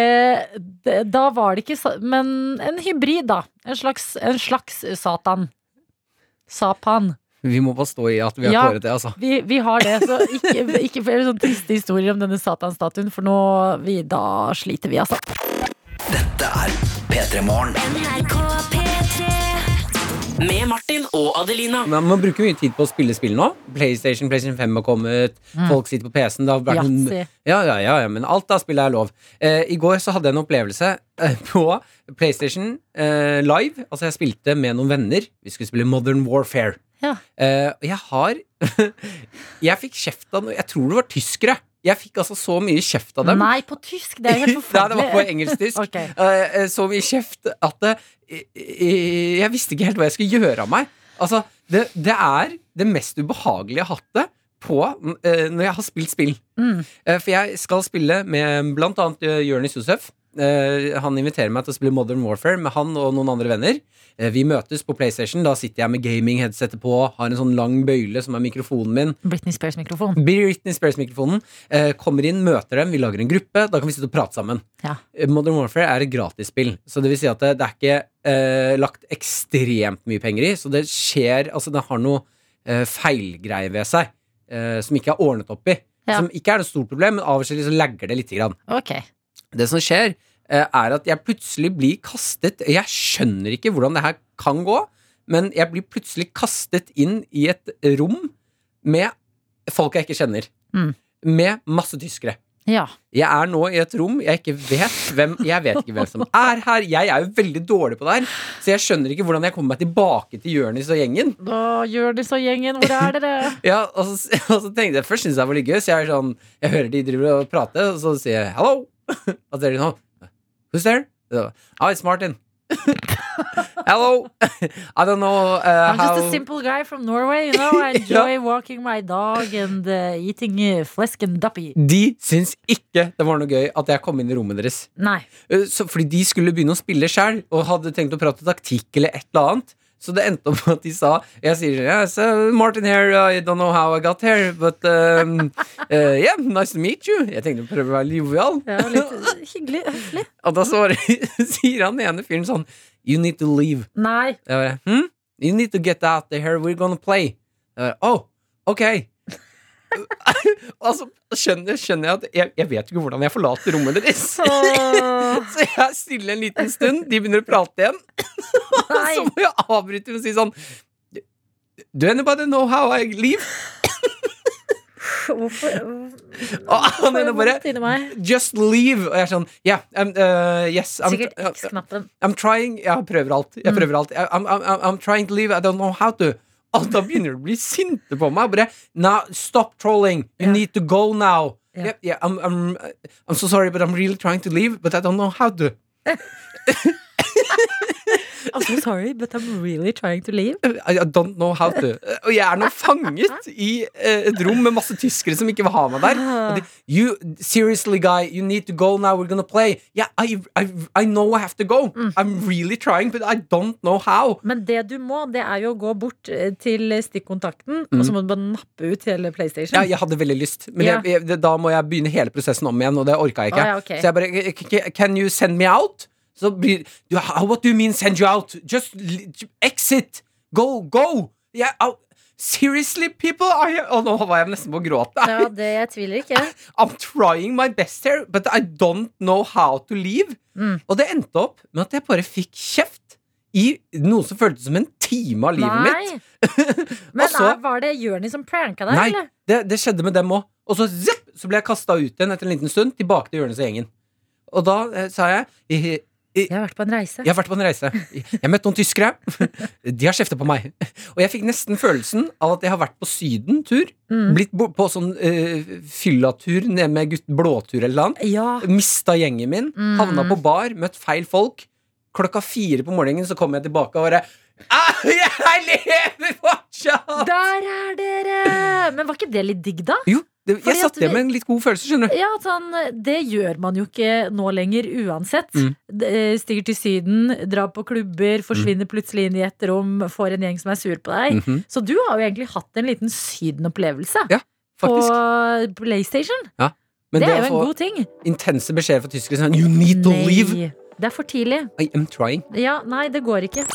det Da var det ikke Men en hybrid, da. En slags, en slags Satan. Sapan. Vi må bare stå i at vi har Ja. kåret det, altså. Vi, vi har det, så ikke, ikke flere sånne triste historier om denne Satan-statuen, for nå vi, da sliter vi, altså. Dette er P3 Morgen. Med Martin og Adelina. Man, man bruker mye tid på å spille spill nå. PlayStation, PlayStation 5 har kommet. Folk sitter på PC-en. Ja, ja, ja, ja, men alt av spill er lov. Eh, I går så hadde jeg en opplevelse eh, (laughs) på PlayStation eh, Live. Altså, jeg spilte med noen venner. Vi skulle spille Modern Warfare. Ja. Eh, jeg har (laughs) Jeg fikk kjeft av noe Jeg tror det var tyskere. Jeg fikk altså så mye kjeft av dem. Nei, på tysk! Det er jo helt (laughs) Nei, det var på engelsk-tysk. (laughs) okay. Eh, eh, så mye kjeft at eh, jeg visste ikke helt hva jeg skulle gjøre av meg. Altså, det, det er det mest ubehagelige jeg har hatt det på når jeg har spilt spill. Mm. For jeg skal spille med blant annet uh, Jonis Josef. Eh, Han inviterer meg til å spille Modern Warfare med han og noen andre venner. Eh, vi møtes på PlayStation. Da sitter jeg med gaming-headsetet på, har en sånn lang bøyle som er mikrofonen min. Britney Spears-mikrofonen. Britney Spears-mikrofonen. Eh, kommer inn, møter dem, vi lager en gruppe. Da kan vi sitte og prate sammen. Ja. Modern Warfare er et gratisspill, så det vil si at det, det er ikke eh, lagt ekstremt mye penger i. Så det skjer Altså, det har noe eh, feilgreier ved seg eh, som ikke er ordnet opp i. Ja. Som ikke er noe stort problem, men av og til så lagger det lite grann. Ok. Det som skjer, eh, er at jeg plutselig blir kastet Jeg skjønner ikke hvordan det her kan gå, men jeg blir plutselig kastet inn i et rom med folk jeg ikke kjenner. Mm. Med masse tyskere. Ja. Jeg er nå i et rom jeg ikke vet hvem Jeg vet ikke hvem som er her. Jeg er jo veldig dårlig på det her, så jeg skjønner ikke hvordan jeg kommer meg tilbake til Jonis og gjengen. Å, gjør og gjengen, hvor er dere? (laughs) Ja, og så, og så tenkte jeg Først syntes jeg det var litt gøy, så jeg er sånn Jeg hører de driver og prater, og så sier jeg 'hello'. Og så er de sånn 'Who's there?' Oh, it's Martin. (laughs) Hello. (laughs) I don't know uh, I'm just a simple guy from Norway, you know. (laughs) I enjoy walking my dog and uh, eating uh, flesk and duppy. De syns ikke det var noe gøy at jeg kom inn i rommet deres. Nei. Uh, Så, fordi de skulle begynne å spille sjøl, og hadde tenkt å prate taktikk eller et eller annet. Så det endte opp med at de sa Jeg sier yes, uh, Martin here, I don't know how I got here, but um, (laughs) uh, yeah, nice to meet you. Jeg tenkte å prøve å være jovial. Ja, litt uh, hyggelig. Høflig. (laughs) Og da svarer, (laughs) sier han ene fyren sånn You need to leave. Nei. Bare, hm? You need to get out of here, we're gonna play. Bare, oh, ok. altså, skjønner, skjønner jeg at jeg, jeg vet ikke hvordan jeg forlater rommet deres. (laughs) Så jeg er stille en liten stund, de begynner å prate igjen. (laughs) Og så må jeg avbryte med å si sånn Do anybody know how I leave? Hvorfor (laughs) Og han bare? Just leave. Og jeg er sånn Yeah, um, uh, yes. I'm, Sikkert X-knappen. I'm trying Jeg prøver alt. Jeg prøver alt. I'm, I'm, I'm, I'm trying to leave. I don't know how to. Og da begynner de å bli sinte på meg. Bare Now, stop trolling. You yeah. need to go now. Yeah, yeah, I'm, I'm, I'm so sorry, but I'm really trying to leave, but I don't know how to. (laughs) I'm so sorry, but I'm really trying to leave. I, don't know how to. Og jeg er nå fanget i eh, et rom med masse tyskere som ikke vil ha meg der. De, you, seriously, guy, you need to go now. We're gonna play. Yeah, I, I, I know I have to go. I'm really trying, but I don't know how. Men det du må, det er jo å gå bort eh, til stikkontakten, og så må du bare nappe ut hele PlayStation. Ja, jeg hadde veldig lyst, men yeah. jeg, jeg, da må jeg begynne hele prosessen om igjen, og det orka jeg ikke. Ah, ja, okay. Så jeg bare "K- k- Can you send me out? Så blir du, What do you mean send you out? Just exit! Go, go! Yeah, oh, seriously, people? Are you, og nå var jeg nesten på å gråte. Ja, det jeg tviler ikke. (laughs) I'm trying my best here, but I don't know how to leave. Mm. Og det endte opp med at jeg bare fikk kjeft i noe som føltes som en time av livet mitt. Nei. (laughs) Men så- var det Jørni som pranka deg, Nei, eller? det, det skjedde med dem òg. Og så, zipp, så ble jeg kasta ut igjen etter en liten stund, tilbake til Jørnis og gjengen. Og da eh, sa jeg Jeg har vært på en reise. Jeg har vært på en reise. Jeg møtte noen tyskere. (laughs) De har kjefta på meg. Og jeg fikk nesten følelsen av at jeg har vært på Syden-tur. Mm. Blitt på sånn uh, fyllatur ned med gutt, blåtur eller noe. Ja. Mista gjengen min. Mm. Havna på bar, møtt feil folk. Klokka fire på morgenen så kom jeg tilbake og bare ah, (laughs) Jeg lever fortsatt! Der er dere! Men var ikke det litt digg, da? Jo, det, jeg satt at igjen med en litt god følelse, skjønner du. Ja, sånn, Det gjør man jo ikke nå lenger uansett. Mm. Eh, Stiger til Syden, drar på klubber, forsvinner plutselig inn i et rom, får en gjeng som er sur på deg. Mhm, Så du har jo egentlig hatt en liten Syden-opplevelse Ja, faktisk. på PlayStation. Men det er jo en god ting. intense beskjeder fra tyskere sånn You need to leave! Nei, det er for tidlig. I am trying. Ja, nei, det går ikke.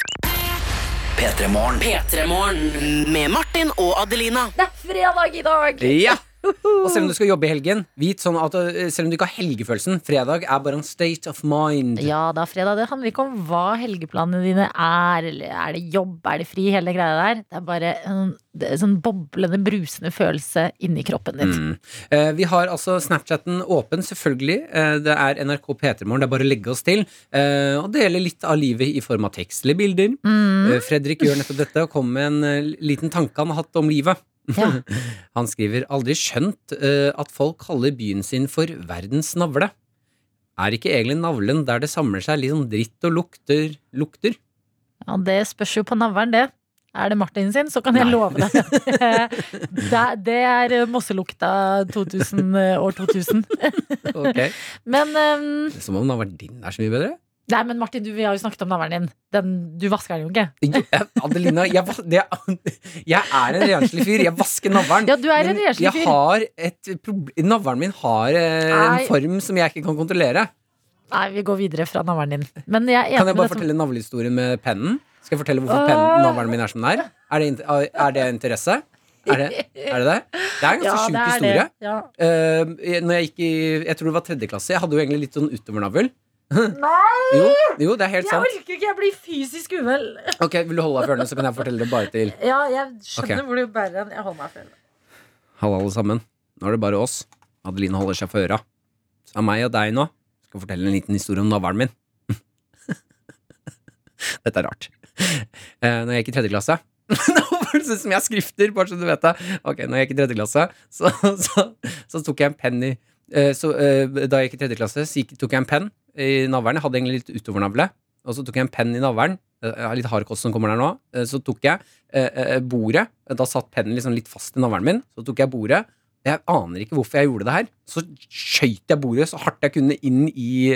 P3morgen. P3morgen med Martin og Adelina. Det er fredag i dag! Ja! Og selv om du skal jobbe i helgen, vit sånn at uh, selv om du ikke har helgefølelsen, fredag er bare en state of mind. Ja, da fredag. Det handler ikke om hva helgeplanene dine er. Eller er det jobb, er det fri, hele greia der. Det er bare en det er sånn boblende, brusende følelse inni kroppen din. Mm. Eh, vi har altså Snapchatten åpen, selvfølgelig. Eh, det er NRK P3morgen. Det er bare å legge oss til. Eh, og dele litt av livet i form av tekst eller bilder. Mm. Eh, Fredrik gjør nettopp dette og kommer med en eh, liten tanke han har hatt om livet. Ja. (laughs) Han skriver aldri skjønt eh, at folk kaller byen sin for verdens navle. Er ikke egentlig navlen der det samler seg litt sånn dritt og lukter lukter? ja, det spørs jo på navlen, det. er det Martin sin, så kan jeg Nei. love deg (laughs) det, det er eh, Mosselukta 2000, eh, år 2000. (laughs) okay. Men um, Som om navlen din er så mye bedre. Nei, men Martin, du, vi har jo snakket om navlen din. Den, du vasker den jo ikke. Jeg- Adelina, jeg, det, (laughs) jeg er en renslig fyr. Jeg vasker navlen. Ja, du er en renslig jeg fyr. har et problem Navlen min har eh, en Nei. form som jeg ikke kan kontrollere. Nei, vi går videre fra navlen din. Men jeg Kan jeg bare som- fortelle navlehistorien med pennen? Skal jeg fortelle hvorfor uh... navlen min er som den er? Er det, er det interesse? Er det, er det det? Det er en ganske Ja, sjuk historie. Ja. Uh, når jeg gikk i Jeg tror det var tredje klasse. Jeg hadde jo egentlig litt sånn utovernavl. Jo, jo, det er helt Jeg sant. orker ikke, jeg blir fysisk uvel. Ok, Vil du holde deg for ørene, så kan jeg fortelle det bare til Ja, jeg skjønner Ok. hvor du bærer den. Jeg holder meg for ørene. Halla, alle sammen. Nå er det bare oss. Adeline holder seg for øra. Så er meg og deg nå. Skal fortelle en liten historie om navlen min. (laughs) Dette er rart. Eh, når jeg gikk i tredje klasse (laughs) Nå føles det som jeg skrifter, bare så du vet det. Ok, når jeg gikk i tredje klasse, så, (laughs) så, så tok jeg en penn i eh, så, eh, Da jeg gikk i tredje klasse, så gikk, tok jeg en penn i navlen. Jeg hadde egentlig litt utovernavle. Og så tok jeg en penn i navlen. Eh, litt hardkost som kommer der nå. Eh, Så tok jeg eh, bordet. Da satt pennen liksom litt fast i navlen min. Så tok jeg bordet. Jeg aner ikke hvorfor jeg gjorde det her. Så skøyt jeg bordet så hardt jeg kunne inn i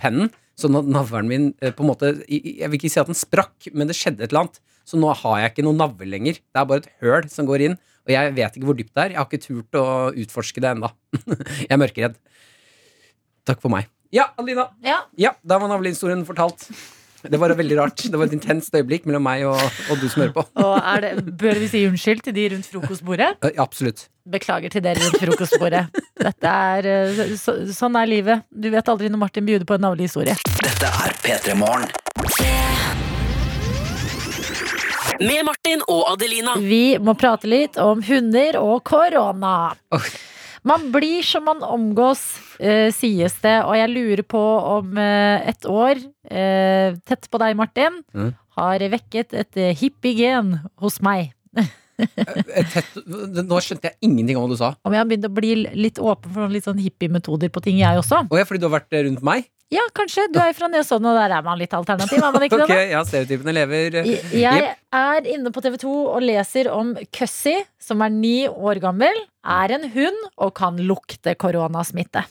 pennen. At navlen min på en måte Jeg vil ikke si at den sprakk, men det skjedde et eller annet. Så nå har jeg ikke noen navle lenger. Det er bare et høl som går inn. Og jeg vet ikke hvor dypt det er. Jeg har ikke turt å utforske det ennå. (laughs) jeg er mørkeredd. Takk for meg. Ja, Alina. Ja. Ja, da var navlehistorien fortalt. Det var veldig rart. Det var et intenst øyeblikk mellom meg og, og du som hører på. Og er det, bør vi si unnskyld til de rundt frokostbordet? Ja, absolutt. Beklager til dere rundt frokostbordet. Dette er, eh, så, sånn er livet. Du vet aldri når Martin bjuder på en navlehistorie. Dette er P3 Morgen. Med Martin og Adelina. Vi må prate litt om hunder og korona. Oi. Man blir som man omgås, eh, sies det. Og jeg lurer på om eh, et år, eh, tett på deg, Martin, Mm. har vekket et eh, hippie-gen hos meg. (laughs) Et tett, nå skjønte jeg ingenting om hva du sa. Om jeg har begynt å bli litt åpen for litt sånn hippie-metoder på ting, jeg også. Og ja, fordi du har vært eh, rundt meg? Ja, kanskje. Du er fra Nesodden, og der er man litt alternativ, er man ikke (laughs) okay, det? ja, stereotypene lever. Jeg- er inne på TV 2 og leser om Cussy, som er ni år gammel, er en hund og kan lukte koronasmitte.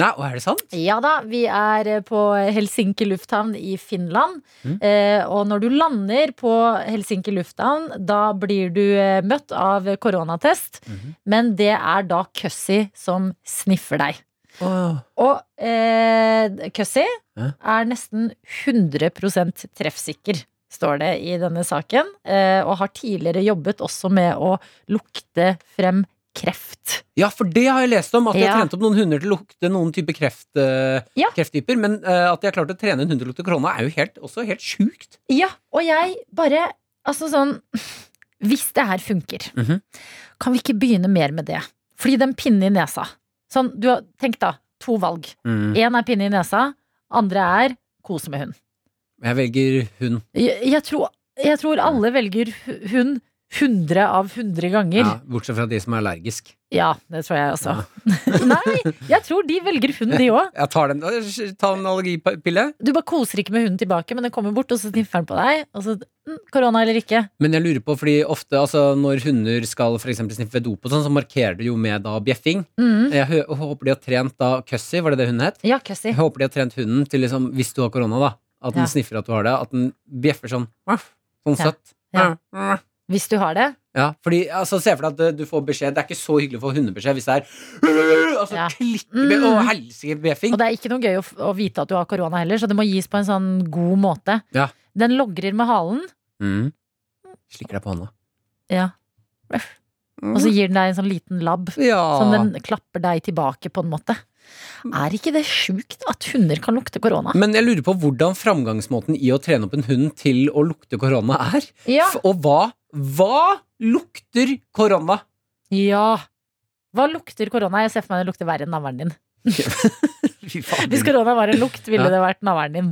Nei, og er det sant? Ja da, vi er eh, på Helsinki lufthavn i Finland. Mm. Eh, og når du lander på Helsinki lufthavn, da blir du eh, møtt av koronatest. Mhm. Men det er da Cussie som sniffer deg. Oh. Og eh, Cussie eh? er nesten 100% treffsikker, står det i denne saken. Eh, og har tidligere jobbet også med å lukte frem kreft. Ja, for det har jeg lest om. At de har Ja. trent opp noen hunder til å lukte noen type kreft, eh, Ja. krefttyper. Men eh, at de har klart å trene en hund til å lukte korona, er jo helt, også helt sjukt. Ja, og jeg bare Altså sånn Hvis det her funker, Mhm. kan vi ikke begynne mer med det? Fordi den pinnen i nesa Sånn, du har Tenk da, to valg. Én er pinne i nesa, andre er kose med hund. Jeg velger hund. Jeg, jeg, tror, jeg tror alle velger hu- hund 100 av 100 ganger. Ja, bortsett fra de som er allergisk. Ja, det tror jeg også. (laughs) Nei, jeg tror de velger hund, de òg. Jeg tar den, ta en allergipille. Du bare koser ikke med hunden tilbake, men den kommer bort, og så sniffer den på deg. Og så mm, korona eller ikke. Men jeg lurer på, fordi ofte altså, når hunder skal for sniffe dop, og sånn, så markerer du jo med da bjeffing. Mm. Jeg håper de har trent da Cussy, var det det hunden het? Ja, Cussy. Jeg håper de har trent hunden til liksom, hvis du har korona, da. At den Ja. sniffer at du har det. At den bjeffer sånn. sånn søtt. Ja. Ja. Hvis du har det. Ja, fordi altså, Se for deg at du får beskjed. Det er ikke så hyggelig å få hundebeskjed hvis det er altså, Ja. klikker Mm. og. Og det er ikke noe gøy å, å vite at du har korona heller, så det må gis på en sånn god måte. Ja. Den logrer med halen, Mm. Slikker deg på hånda. ja. og så gir den deg en sånn liten labb. Ja. Som den klapper deg tilbake, på en måte. Er ikke det sjukt at hunder kan lukte korona? Men jeg lurer på hvordan framgangsmåten i å trene opp en hund til å lukte korona er. Ja. Og hva Hva lukter korona? ja. Hva lukter korona? Jeg ser for meg det lukter verre enn navlen din. (laughs) Hvis korona var en lukt, ville det vært navlen din.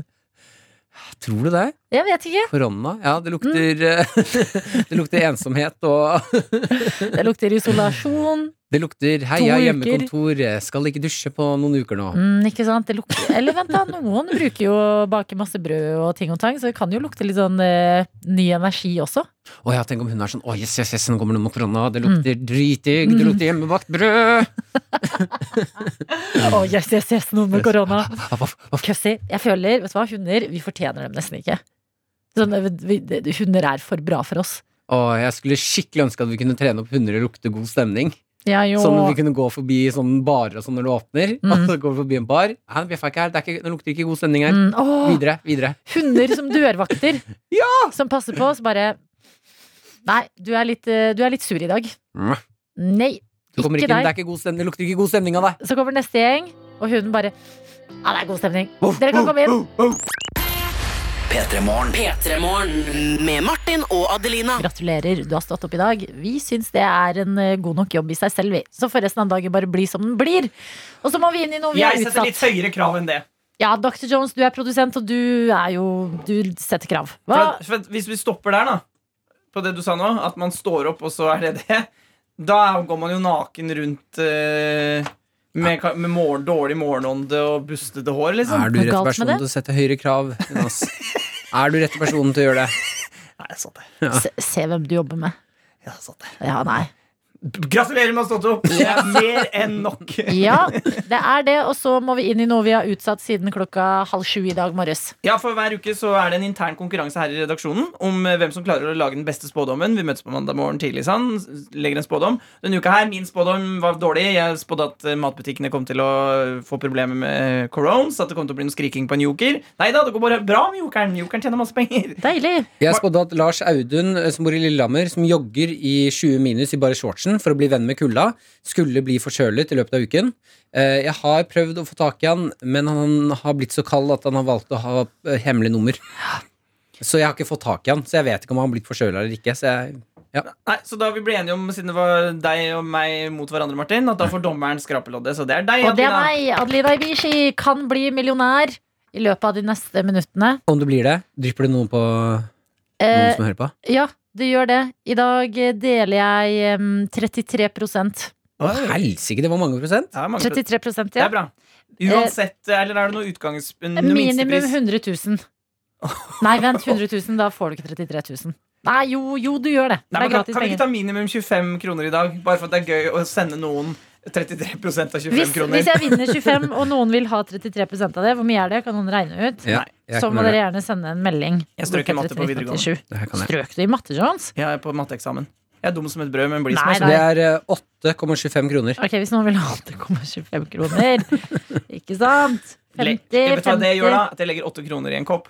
Tror du det? Jeg vet ikke. Korona? Ja, det lukter Mm. (laughs) Det lukter ensomhet og (laughs) Det lukter isolasjon. Det lukter 'hei, jeg har hjemmekontor, skal ikke dusje på noen uker nå'. Mm, ikke sant? Det lukter Eller vent, da. Noen bruker jo å bake masse brød og ting og tang, så det kan jo lukte litt sånn eh, ny energi også. Å ja, tenk om hun er sånn 'å yes, yes, yes, nå kommer det korona det lukter dritdigg, det lukter hjemmebakt brød'. (laughs) Å, yes, yes, yes, noen med korona. Køssi. Jeg føler, vet du hva, hunder, vi fortjener dem nesten ikke. Sånn, eh, vi, hunder er for bra for oss. Å, jeg skulle skikkelig ønske at vi kunne trene opp hunder og lukte god stemning. Ja, jo. Sånn vi kunne gå forbi sånn barer og sånn når du åpner. Mm. Og så går vi forbi en bar. Nei, det ikke her, det, ikke, det lukter ikke god stemning her. Mm, åh, Videre, videre. hunder som dørvakter. (laughs) Ja! Som passer på oss bare Nei, du er litt, eh, du er litt sur i dag. Mm. Nei, Du ikke ikke, det, deg. er ikke god stemning, det lukter ikke god stemning av deg. Så kommer neste gjeng, og hunden bare Ja, det er god stemning. Dere kan komme inn. P3 Morgen. P3morgen med Martin og Adelina. Gratulerer, du har stått opp i dag. Vi syns det er en eh, god nok jobb i seg selv, vi. Så får resten av dagen bare bli som den blir. Og så må vi inn i noe vi har Jeg setter litt høyere krav enn det. Ja, Dr. Jones, du er produsent, og du er jo Du setter krav. For for hvis vi stopper der, da, på det du sa nå, at man står opp, og så er det det, da går man jo naken rundt uh med, med morgen, dårlig morgenånde og bustete hår, liksom. Er du rett person til å sette høyere krav? (laughs) Er du rette personen til å gjøre det? Nei, jeg sa det. Se, se hvem du jobber med. Ja, jeg sa det. Ja, nei. Gratulerer med å ha stått opp! Det er mer enn nok. Ja, det er det, og så må vi inn i noe vi har utsatt siden klokka halv sju i dag morges. Ja, for Hver uke så er det en intern konkurranse her i redaksjonen om eh, hvem som klarer å lage den beste spådommen. Vi møtes på mandag morgen tidlig. Sånn, legger en spådom Denne uka her, Min spådom var dårlig. Jeg spådde at eh, matbutikkene kom til å få problemer med corones. At det kom til å bli noe skriking på en joker. Nei da, det går bare bra med jokeren. Jokeren tjener masse penger. Deilig. Jeg spådde at Lars Audun, eh, som bor i Lillehammer, som jogger i 20 minus i bare shortsen for å bli venn med kulda, skulle bli forkjølet i løpet av uken. Eh, Jeg har prøvd å få tak i han, men han har blitt så kald at han har valgt å ha eh, hemmelig nummer. Så jeg har ikke fått tak i han, så jeg vet ikke om han har blitt forkjøla eller ikke. Så jeg, Nei, Så da vi ble enige om, siden det var deg og meg mot hverandre, Martin, at da får dommeren skrapeloddet. Så det er deg, Og det er meg, Adelina Ibishi, kan bli millionær i løpet av de neste minuttene. om du blir det, drypper det noen på noen Eh, som hører på? ja, det gjør det. I dag eh, deler jeg um, 33 Å, Helsike, det var mange prosent! Ja, mange 33 Det ja. er bra. Uansett, eller er det noe utgangs... Minimum minstepris? 100 000. Nei, vent, 100 000, da får du ikke 33 000. Nei, jo, jo, du gjør det. Nei, det er kan, kan vi ikke ta minimum 25 kroner i dag? Bare for at det er gøy å sende noen 33 av 25 Hvis, kroner. hvis jeg vinner 25, (laughs) og noen vil ha 33% av det, hvor mye er det? Kan noen regne ut? Ja, Så må dere gjerne sende en melding. Jeg strøk i matte på videregående. 3387. Det her kan jeg. Strøk du i matte, Jones? Jeg er på matteeksamen. Jeg er dum som et brød, men blir som. Det er eh, 8,25 kroner. Ok, Hvis noen vil ha 8,25 kroner, (laughs) ikke sant? 50, 50, Vet hva det gjør, da? At jeg legger 8 kroner i en kopp.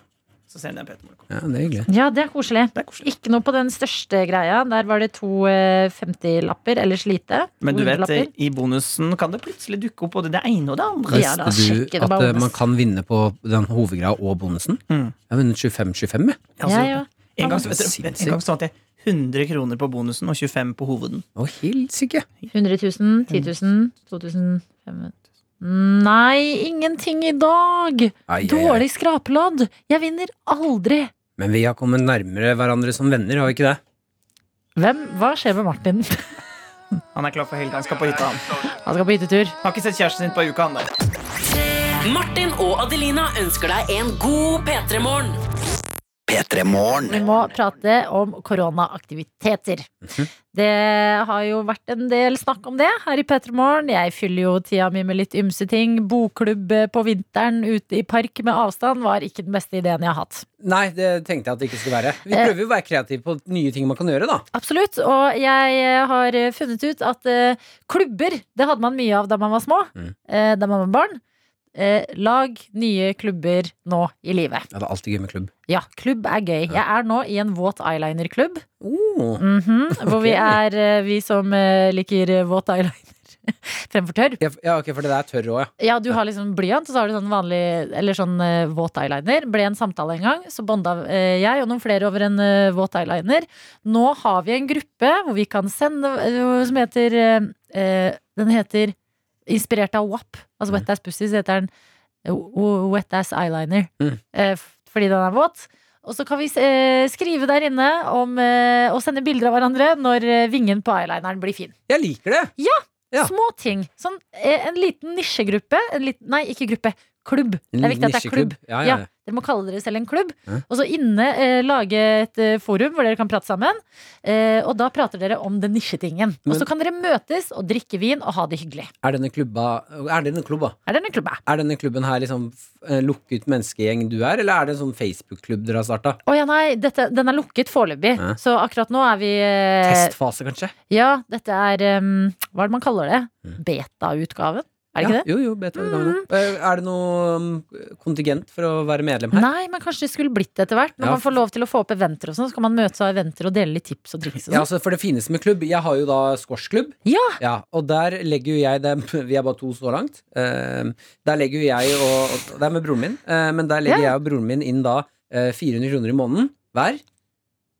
Så sender jeg en Peter Morgen. Ja, det er hyggelig. Ja, det er koselig. Det er koselig. Ikke noe på den største greia. Der var det to eh, 50-lapper, eller slite. Men du vet, i bonusen kan det plutselig dukke opp både det ene og det andre. Ja, da, du det at bare eh, man kan vinne på den hovedgreia og bonusen? Mm. Jeg har vunnet 25-25, jeg. Altså, Ja, ja. En gang, så, vet dere, en gang så vant jeg 100 kroner på bonusen og 25 på hoveden. Å, helsike. 100 000, 10 000, 2000 500. Nei, ingenting i dag! Ai, ai, ai. Dårlig skrapelodd. Jeg vinner aldri. Men vi har kommet nærmere hverandre som venner, har vi ikke det? Hvem? Hva skjer med Martin? (laughs) Han er klar for helga. Han skal på hytta. Han Han skal på hyttetur. har ikke sett kjæresten sin på ei uke. Han der. Martin og Adelina ønsker deg en god P3-morgen. P3 Morgen. Vi må prate om koronaaktiviteter. Det har jo vært en del snakk om det her i P3 Morgen. Jeg fyller jo tida mi med litt ymse ting. Bokklubb på vinteren ute i park med avstand var ikke den beste ideen jeg har hatt. Nei, det tenkte jeg at det ikke skulle være. Vi Eh. prøver jo å være kreative på nye ting man kan gjøre, da. Absolutt. Og jeg eh, har eh, funnet ut at eh, klubber, det hadde man mye av da man var små. Mm. eh, da man var barn. Eh, lag nye klubber nå i livet. Ja, det er alltid gøy med klubb. Ja, klubb er gøy. Jeg er nå i en våt eyeliner-klubb. Oh. Mhm, (laughs) hvor vi er eh, vi som eh, liker eh, våt eyeliner (laughs) fremfor tørr. Ja, ok, for det der er tørr òg, ja. Ja, du har liksom blyant, og så har du sånn vanlig Eller sånn våt eyeliner. Ble en samtale en gang, så bonda jeg og noen flere over en våt eyeliner. Nå har vi en gruppe hvor vi kan sende som heter Den heter Inspirert av WAP. Altså Wet Ass Pussy, så heter den eh, Wet Ass Eyeliner. Mm. Eh, fordi den er våt. Og så kan vi eh, skrive der inne om, eh, og sende bilder av hverandre når eh, vingen på eyelineren blir fin. Jeg liker det! Ja. Små ting. Sånn, eh, en liten nisjegruppe. En liten, nei, ikke gruppe. Klubb. Det er viktig at det er klubb. Ja, ja, ja. Dere må kalle dere selv en klubb. Og så inne eh, lage et eh, forum hvor dere kan prate sammen. Eh, og da prater dere om den nisjetingen. Og så kan dere møtes og drikke vin og ha det hyggelig. Er denne klubba Er denne klubba? Er denne, klubba? Er denne klubben her liksom eh, lukket menneskegjeng du er, eller er det en sånn Facebook-klubb dere har starta? Å ja, nei, dette, den er lukket foreløpig. Så akkurat nå er vi eh, Testfase, kanskje? Ja, dette er um, Hva er det man kaller det? Mm. Beta-utgaven? Er det ikke ja, det? Mm. Jo, jo, beta-utgaven. Eh, Er det noe um, kontingent for å være medlem her? Nei, men kanskje det skulle blitt det etter hvert. Når Ja, man får lov til å få opp eventer og sånn, så kan man møtes av eventer og dele litt tips og triks og Ja, sånn. altså For det fineste med klubb Jeg har jo da squashklubb. Ja. Og der legger jo jeg det, (laughs) Vi er bare to så langt. Eh, der legger jo jeg og, Det er med broren min, eh, men der legger Ja. jeg og broren min inn da eh, 400 kroner i måneden hver.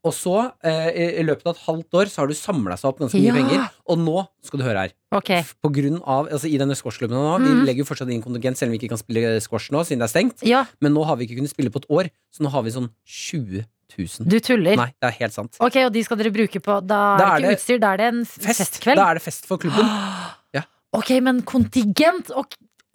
Og så, eh, i, løpet av et halvt år, så har du samla seg opp ganske mye Ja. penger. Og nå skal du høre her. Okay. På grunn av, altså I denne squashklubben nå, Mm. vi legger jo fortsatt inn kontingent, selv om vi ikke kan spille squash nå, siden det er stengt. Ja, Men nå har vi ikke kunnet spille på et år, så nå har vi sånn 20 000. du tuller. Nei, det er helt sant. Ok, og de skal dere bruke på Da er Da det er ikke det utstyr, da er det en Fest. festkveld. Da er det fest for klubben. (gasps) Ok, men kontingent og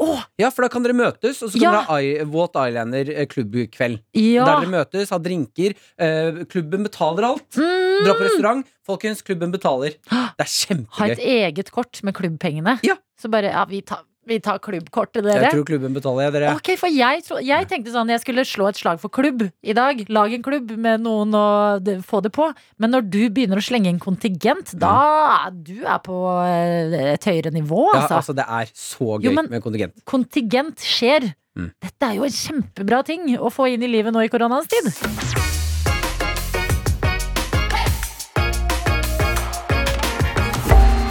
Å! Ja, for da kan dere møtes, og så kan Ja. dere ha I- Våt Eyeliner eh, klubbkveld. Ja! Der dere møtes, har drinker. eh, klubben betaler alt. Dra på Mm. restaurant. Folkens, klubben betaler. (gasps) Det er kjempegøy. Ha et eget kort med klubbpengene. Ja. Så bare Ja, vi tar, vi tar klubbkortet, dere. Jeg tror klubben betaler, jeg, dere. Ok, for jeg, tro, jeg tenkte sånn Jeg skulle slå et slag for klubb i dag. Lag en klubb med noen og få det på. Men når du begynner å slenge inn kontingent, da Du er på eh, et høyere nivå, Ja, altså. altså, det er så gøy Jo, men- med kontingent. Kontingent skjer. Mm. Dette er jo en kjempebra ting å få inn i livet nå i koronaens tid.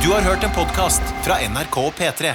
Du har hørt en podkast fra NRK og P3.